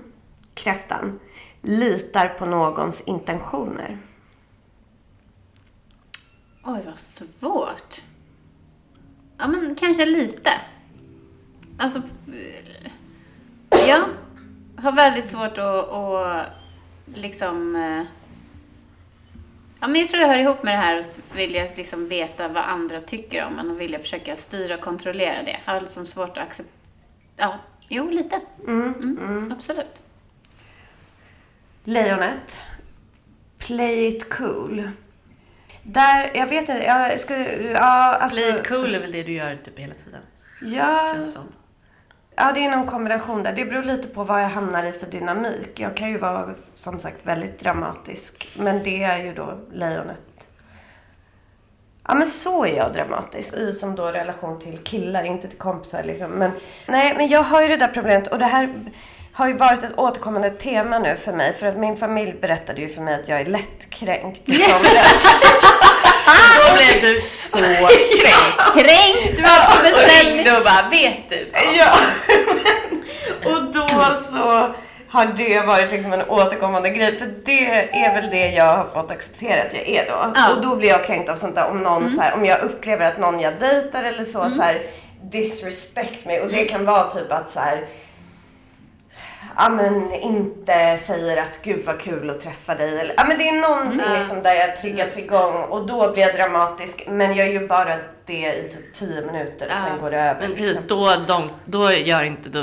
kräftan, litar på någons intentioner. Oj, vad svårt. Ja, men kanske lite. Alltså, ja. Har väldigt svårt att, att liksom... Eh, ja, men jag tror det hör ihop med det här att vilja liksom veta vad andra tycker om en och vilja försöka styra och kontrollera det. Jag har liksom svårt att acceptera... Ja, Jo, lite. Mm, mm, mm. Absolut. Lejonet. Play it cool. Där, jag vet inte, jag skulle, ja alltså. Play it cool är väl det du gör typ hela tiden? Ja. Ja, det är någon kombination där. Det beror lite på vad jag hamnar i för dynamik. Jag kan ju vara, som sagt, väldigt dramatisk. Men det är ju då lejonet Ja men så är jag dramatisk i som då relation till killar, inte till kompisar liksom. Men, nej, men jag har ju det där problemet och det här har ju varit ett återkommande tema nu för mig. För att min familj berättade ju för mig att jag är lättkränkt i somras. Då blev du så kränkt. Kränkt var på beställning. Och bara, vet du? Ja. och då så har det varit liksom en återkommande grej. För det är väl det jag har fått acceptera att jag är då. Ja. Och då blir jag kränkt av sånt där om någon mm. så här, om jag upplever att någon jag dejtar eller så, mm. så här, disrespect mig. Och det kan vara typ att så här, ja men inte säger att gud vad kul att träffa dig. Eller, ja men det är någonting mm. liksom där jag triggas igång och då blir jag dramatisk. Men jag är ju bara det i typ 10 minuter och sen går det över. Men precis, liksom. då, de, då gör inte då,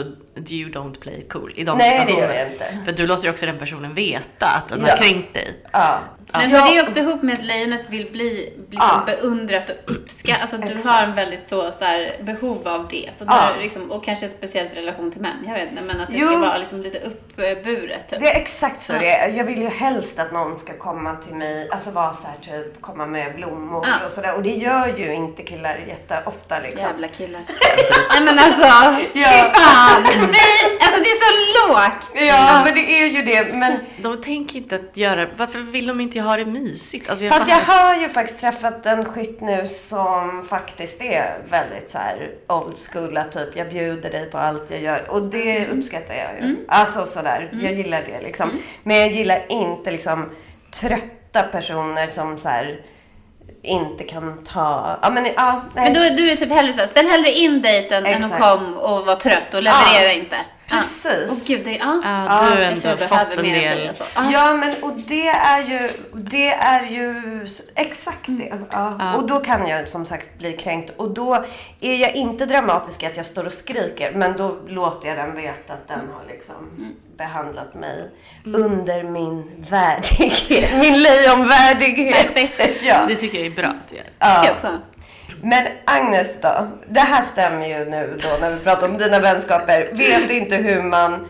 you don't play cool i de Nej, det gör jag inte. För du låter ju också den personen veta att den ja. har kränkt dig. Ja. Men hör det också ihop med att lejonet vill bli liksom ja. beundrat och uppskattat. Alltså du Exakt. har en väldigt så, så här, behov av det. Så ja. där, liksom, och kanske speciellt relation till män. Jag vet inte, men att det jo. ska vara liksom lite uppburet. Typ. Det är exakt så ja. det är. Jag vill ju helst att någon ska komma till mig, alltså vara så här, typ komma med blommor och sådär. Och det gör ju inte killar jätteofta liksom. Jävla killar. Nej men alltså, ja. fy fan. Vi, alltså det är så lågt. Ja, ja, men det är ju det. Men... De tänker inte att göra... Varför vill de inte ha det mysigt? Alltså, jag Fast jag har ju faktiskt träffat en skytt nu som faktiskt är väldigt så här old school. Typ, jag bjuder dig på allt jag gör. Och det mm. uppskattar jag ju. Mm. Alltså sådär, mm. jag gillar det liksom. Mm. Men jag gillar inte liksom trötta personer som så här inte kan ta... Ja, men, ja, nej. men då, du är typ hellre såhär, ställ hellre in dejten än att kom och vara trött och leverera ja. inte. Precis. Åh gud, det, ja. ja, du har ändå fått en del. Alltså. Ja, men och det är ju, det är ju exakt det. Mm. Ja. Och då kan jag som sagt bli kränkt. Och då är jag inte dramatisk att jag står och skriker. Men då låter jag den veta att den har liksom mm. behandlat mig mm. under min värdighet. Min lejonvärdighet. ja. Det tycker jag är bra att du gör. Ja. Jag också. Men Agnes då? Det här stämmer ju nu då när vi pratar om dina vänskaper. Vet inte hur man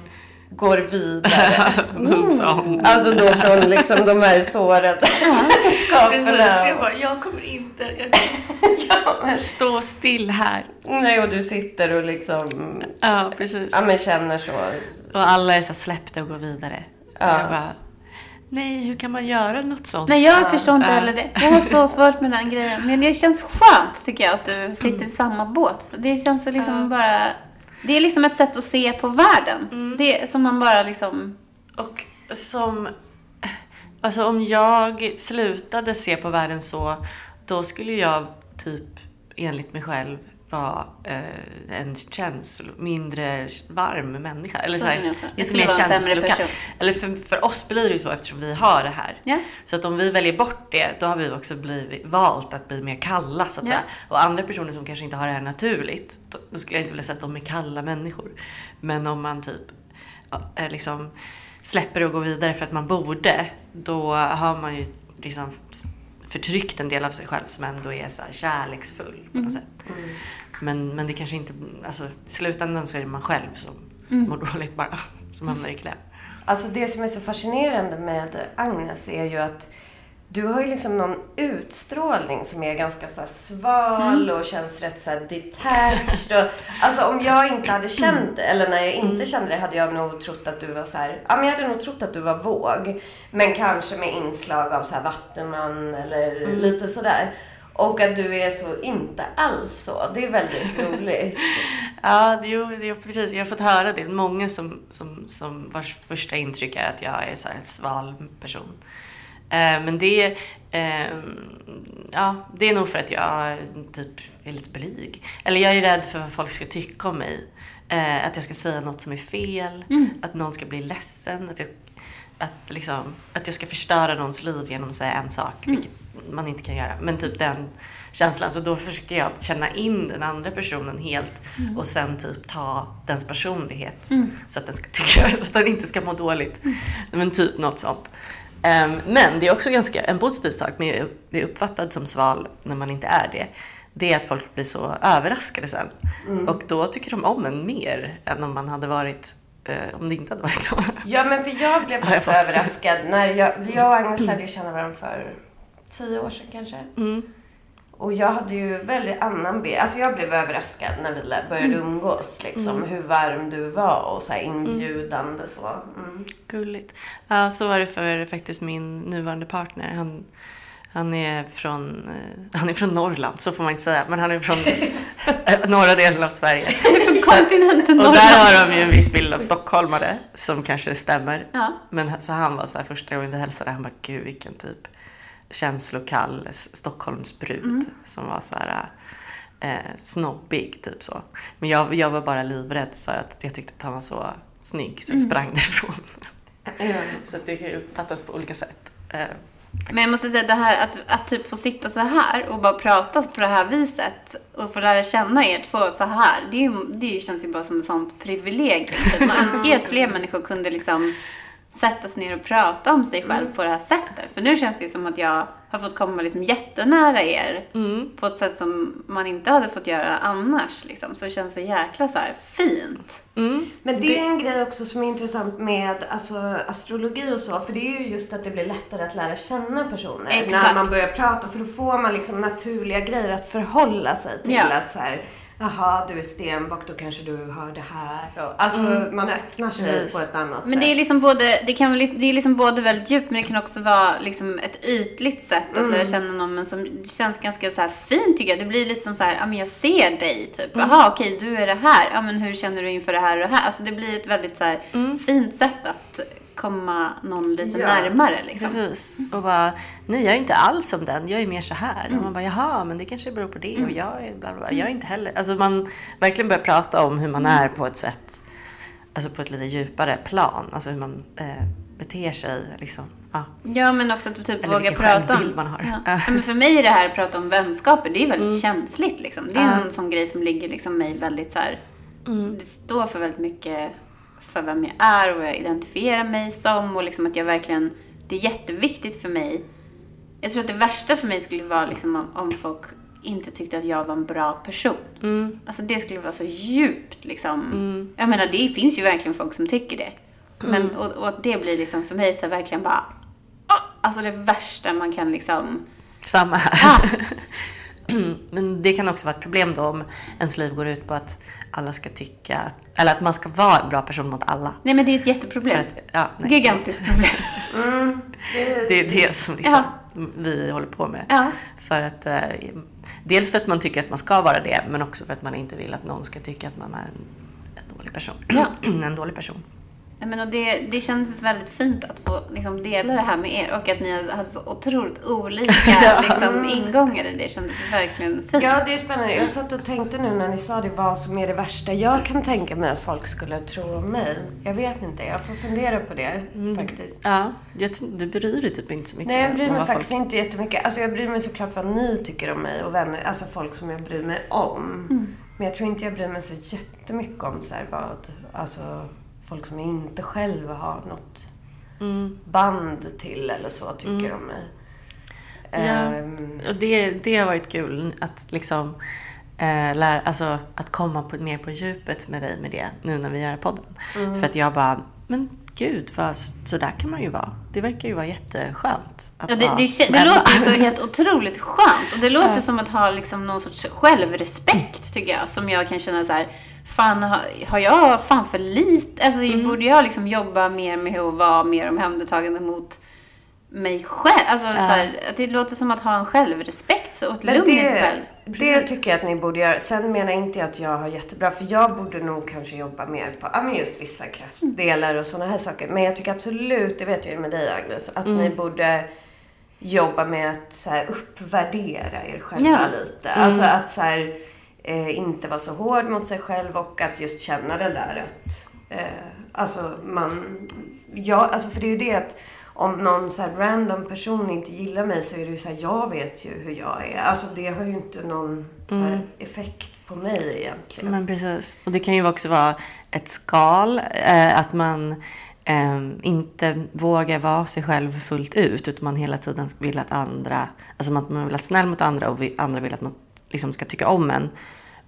går vidare. Mm. Alltså då från liksom de här sårade vänskaperna. Jag, jag kommer inte jag ja, men... stå still här. Nej, och du sitter och liksom ja, precis. Ja, men känner så. Och alla är så släppta och går vidare. Ja. Nej, hur kan man göra något sånt? Nej, jag förstår inte heller det. Jag har så svårt med den grejen. Men det känns skönt, tycker jag, att du sitter i samma båt. Det känns så liksom bara... Det är liksom ett sätt att se på världen. Mm. Det som man bara liksom... Och som... Alltså om jag slutade se på världen så, då skulle jag typ enligt mig själv vara eh, en känslo, mindre varm människa. Eller så, så här, lite mer känslokall. Eller för, för oss blir det ju så eftersom vi har det här. Ja. Så att om vi väljer bort det, då har vi också blivit, valt att bli mer kalla så att säga. Och andra personer som kanske inte har det här naturligt, då, då skulle jag inte vilja säga att de är kalla människor. Men om man typ liksom släpper och går vidare för att man borde, då har man ju liksom förtryckt en del av sig själv som ändå är så här kärleksfull på något mm. sätt. Mm. Men, men det kanske inte, alltså i slutändan så är det man själv som mm. mår dåligt bara, som hamnar i kläm. Alltså det som är så fascinerande med Agnes är ju att du har ju liksom någon utstrålning som är ganska så sval mm. och känns rätt så detached. Och, alltså om jag inte hade känt det, eller när jag inte mm. kände det, hade jag nog trott att du var så här, ja men jag hade nog trott att du var våg. Men kanske med inslag av så här vattuman eller mm. lite sådär. Och att du är så inte alls så. Det är väldigt roligt. ja, jo, det, precis. Jag har fått höra det. Många som, som, som vars första intryck är att jag är så en sval person. Eh, men det, eh, ja, det är nog för att jag typ är lite blyg. Eller jag är rädd för vad folk ska tycka om mig. Eh, att jag ska säga något som är fel, mm. att någon ska bli ledsen, att jag, att, liksom, att jag ska förstöra någons liv genom att säga en sak, mm. vilket man inte kan göra. Men typ den känslan. Så då försöker jag känna in den andra personen helt mm. och sen typ ta dens personlighet mm. så, att den ska tycka, så att den inte ska må dåligt. Mm. Men typ något sånt. Um, men det är också ganska en positiv sak med att bli uppfattad som sval när man inte är det. Det är att folk blir så överraskade sen. Mm. Och då tycker de om en mer än om man hade varit eh, om det inte hade varit så. Ja, men för jag blev faktiskt överraskad när jag, jag och Agnes lärde ju känna varandra för tio år sedan kanske. Mm. Och jag hade ju väldigt annan bild. Alltså jag blev överraskad när vi började mm. umgås. Liksom, mm. Hur varm du var och så inbjudande mm. så. Mm. Gulligt. Ja, så var det för faktiskt min nuvarande partner. Han, han, är från, eh, han är från Norrland, så får man inte säga. Men han är från norra delen av Sverige. från kontinenten Norrland. Och där har de ju en viss bild av stockholmare som kanske stämmer. Ja. Men så han var så här första gången vi hälsade, han bara gud vilken typ känslokall Stockholmsbrud mm. som var så här eh, snobbig, typ så. Men jag, jag var bara livrädd för att jag tyckte att han var så snygg så jag mm. sprang därifrån. Mm. så att det kan ju uppfattas på olika sätt. Eh, men jag måste säga det här att, att typ få sitta så här och bara prata på det här viset och få lära känna er två så här. Det, är, det känns ju bara som ett sånt privilegium. Man önskar ju att fler människor kunde liksom sätta sig ner och prata om sig själv mm. på det här sättet. För nu känns det som att jag har fått komma liksom jättenära er mm. på ett sätt som man inte hade fått göra annars. Liksom. Så det känns så jäkla så fint. Mm. Men det är en grej också som är intressant med alltså, astrologi och så. För det är ju just att det blir lättare att lära känna personer Exakt. när man börjar prata. För då får man liksom naturliga grejer att förhålla sig till. Ja. Att så här, jaha, du är stenbock, då kanske du har det här. Alltså, mm. man öppnar sig yes. på ett annat men sätt. det är liksom både, det kan, det är liksom både väldigt djupt, men det kan också vara liksom ett ytligt sätt att mm. lära känna någon, men som känns ganska så här fint tycker jag. Det blir lite som så här, ja men jag ser dig, typ. Mm. Jaha, okej, du är det här. Ja, men hur känner du inför det här och det här? Alltså det blir ett väldigt så här, mm. fint sätt att komma någon lite ja, närmare. Liksom. Precis. Och bara, nej jag är inte alls som den, jag är mer så här. Mm. Och man bara, jaha, men det kanske beror på det och mm. jag är bla bla bla. Jag är inte heller. Alltså man verkligen börjar prata om hur man mm. är på ett sätt, alltså på ett lite djupare plan. Alltså hur man eh, beter sig liksom. Ja. ja men också att typ våga prata om. man har. Ja. ja. men för mig är det här att prata om vänskaper, det är väldigt mm. känsligt liksom. Det är en sån grej som ligger liksom mig väldigt så här, mm. det står för väldigt mycket för vem jag är och vad jag identifierar mig som och liksom att jag verkligen, det är jätteviktigt för mig. Jag tror att det värsta för mig skulle vara liksom om, om folk inte tyckte att jag var en bra person. Mm. Alltså det skulle vara så djupt liksom. Mm. Jag menar det finns ju verkligen folk som tycker det. Men, mm. och, och det blir liksom för mig så verkligen bara, oh, alltså det värsta man kan liksom. Samma här. Ah. Men det kan också vara ett problem då om ens liv går ut på att alla ska tycka, eller att man ska vara en bra person mot alla. Nej men det är ett jätteproblem. Att, ja, nej. Gigantiskt problem. Mm, det, det, är det som liksom ja. vi håller på med. Ja. För att, eh, dels för att man tycker att man ska vara det, men också för att man inte vill att någon ska tycka att man är en, en dålig person. Ja. en dålig person. Men och det, det känns väldigt fint att få liksom, dela det här med er och att ni har så otroligt olika ja. liksom, ingångar i det. kändes verkligen fint. Ja, det är spännande. Jag satt och tänkte nu när ni sa det, vad som är det värsta jag kan tänka mig att folk skulle tro om mig. Jag vet inte, jag får fundera på det mm. faktiskt. Ja, jag, du bryr dig typ inte så mycket Nej, jag bryr mig faktiskt folk... inte jättemycket. Alltså jag bryr mig såklart vad ni tycker om mig och vänner, alltså folk som jag bryr mig om. Mm. Men jag tror inte jag bryr mig så jättemycket om så här, vad, alltså folk som jag inte själv har något mm. band till eller så tycker mm. om mig. Ja. Um, och det, det har varit kul att liksom eh, lära, alltså att komma på, mer på djupet med dig med det nu när vi gör podden. Mm. För att jag bara, men gud, vad, så där kan man ju vara. Det verkar ju vara jätteskönt. Att ja, det, det, det låter ju så helt otroligt skönt. Och det låter ja. som att ha liksom någon sorts självrespekt, tycker jag. Som jag kan känna så här, fan har jag fan för lite, alltså mm. borde jag liksom jobba mer med att vara mer omhändertagande mot mig själv. Alltså, ja. här, det låter som att ha en självrespekt och ett lugn i sig själv. Det tycker jag att ni borde göra. Sen menar inte jag att jag har jättebra, för jag borde nog kanske jobba mer på ja, men just vissa kraftdelar och sådana här saker. Men jag tycker absolut, det vet jag ju med dig Agnes, att mm. ni borde jobba med att så här, uppvärdera er själva ja. lite. Mm. Alltså att så här, eh, inte vara så hård mot sig själv och att just känna det där att eh, alltså man, ja, alltså för det är ju det att om någon så random person inte gillar mig så är det ju så här, jag vet ju hur jag är. Alltså det har ju inte någon mm. effekt på mig egentligen. Men precis. Och det kan ju också vara ett skal, eh, att man eh, inte vågar vara sig själv fullt ut, utan man hela tiden vill att andra, alltså att man vill vara snäll mot andra och andra vill att man liksom ska tycka om en.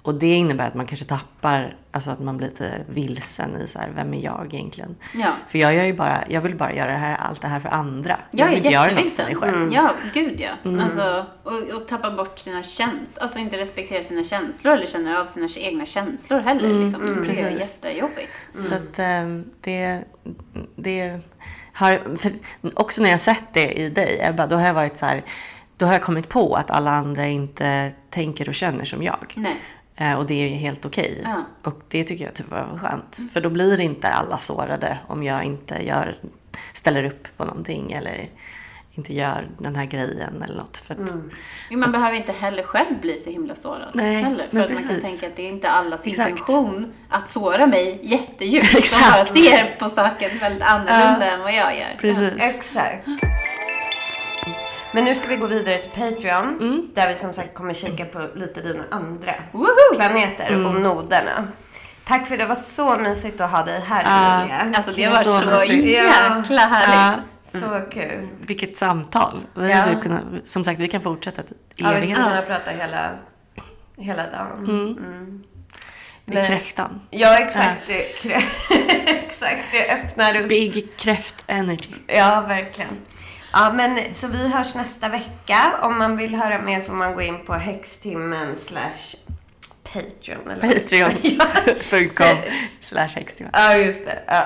Och det innebär att man kanske tappar, alltså att man blir lite vilsen i så här, vem är jag egentligen? Ja. För jag gör ju bara, jag vill bara göra det här, allt det här för andra. Jag, jag är jättevilsen. Mm. Ja, gud ja. Mm. Alltså, och, och tappa bort sina känslor, alltså inte respektera sina känslor eller känna av sina egna känslor heller. Mm. Liksom. Mm. Det är jättejobbigt. Mm. Så att um, det, det har, också när jag sett det i dig, Ebba, då har jag varit så här, då har jag kommit på att alla andra inte tänker och känner som jag. Nej. Eh, och det är ju helt okej. Okay. Ja. Och det tycker jag typ var skönt. Mm. För då blir inte alla sårade om jag inte gör, ställer upp på någonting eller inte gör den här grejen eller något. För att, mm. man att, behöver inte heller själv bli så himla sårad. Nej, heller, för att precis. man kan tänka att det är inte allas Exakt. intention att såra mig jättedjupt. Exakt. Som bara ser på saken väldigt annorlunda ja. än vad jag gör. Precis. Ja. Exakt. Men nu ska vi gå vidare till Patreon. Mm. Där vi som sagt kommer kika på lite dina andra Woohoo! planeter mm. och noderna. Tack för det. var så mysigt att ha dig här uh, Emilia. Alltså det var så, så jäkla härligt. Ja. Så kul. Vilket samtal. Ja. Kunna, som sagt, vi kan fortsätta till Ja, vi ska kunna prata hela, hela dagen. Mm. Mm. Men, kräftan. Ja, exakt. Ja. Det, exakt. Det öppnar upp. Big kräft energy. Ja, verkligen. Ja, men så vi hörs nästa vecka. Om man vill höra mer får man gå in på häxtimmen slash Patreon eller? Patreon.com slash häxtimmen. Ja, just det. Ja.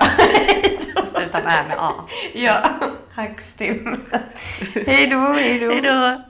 Utan ä med A. ja, hackstim. hej då, hej då. Hej då.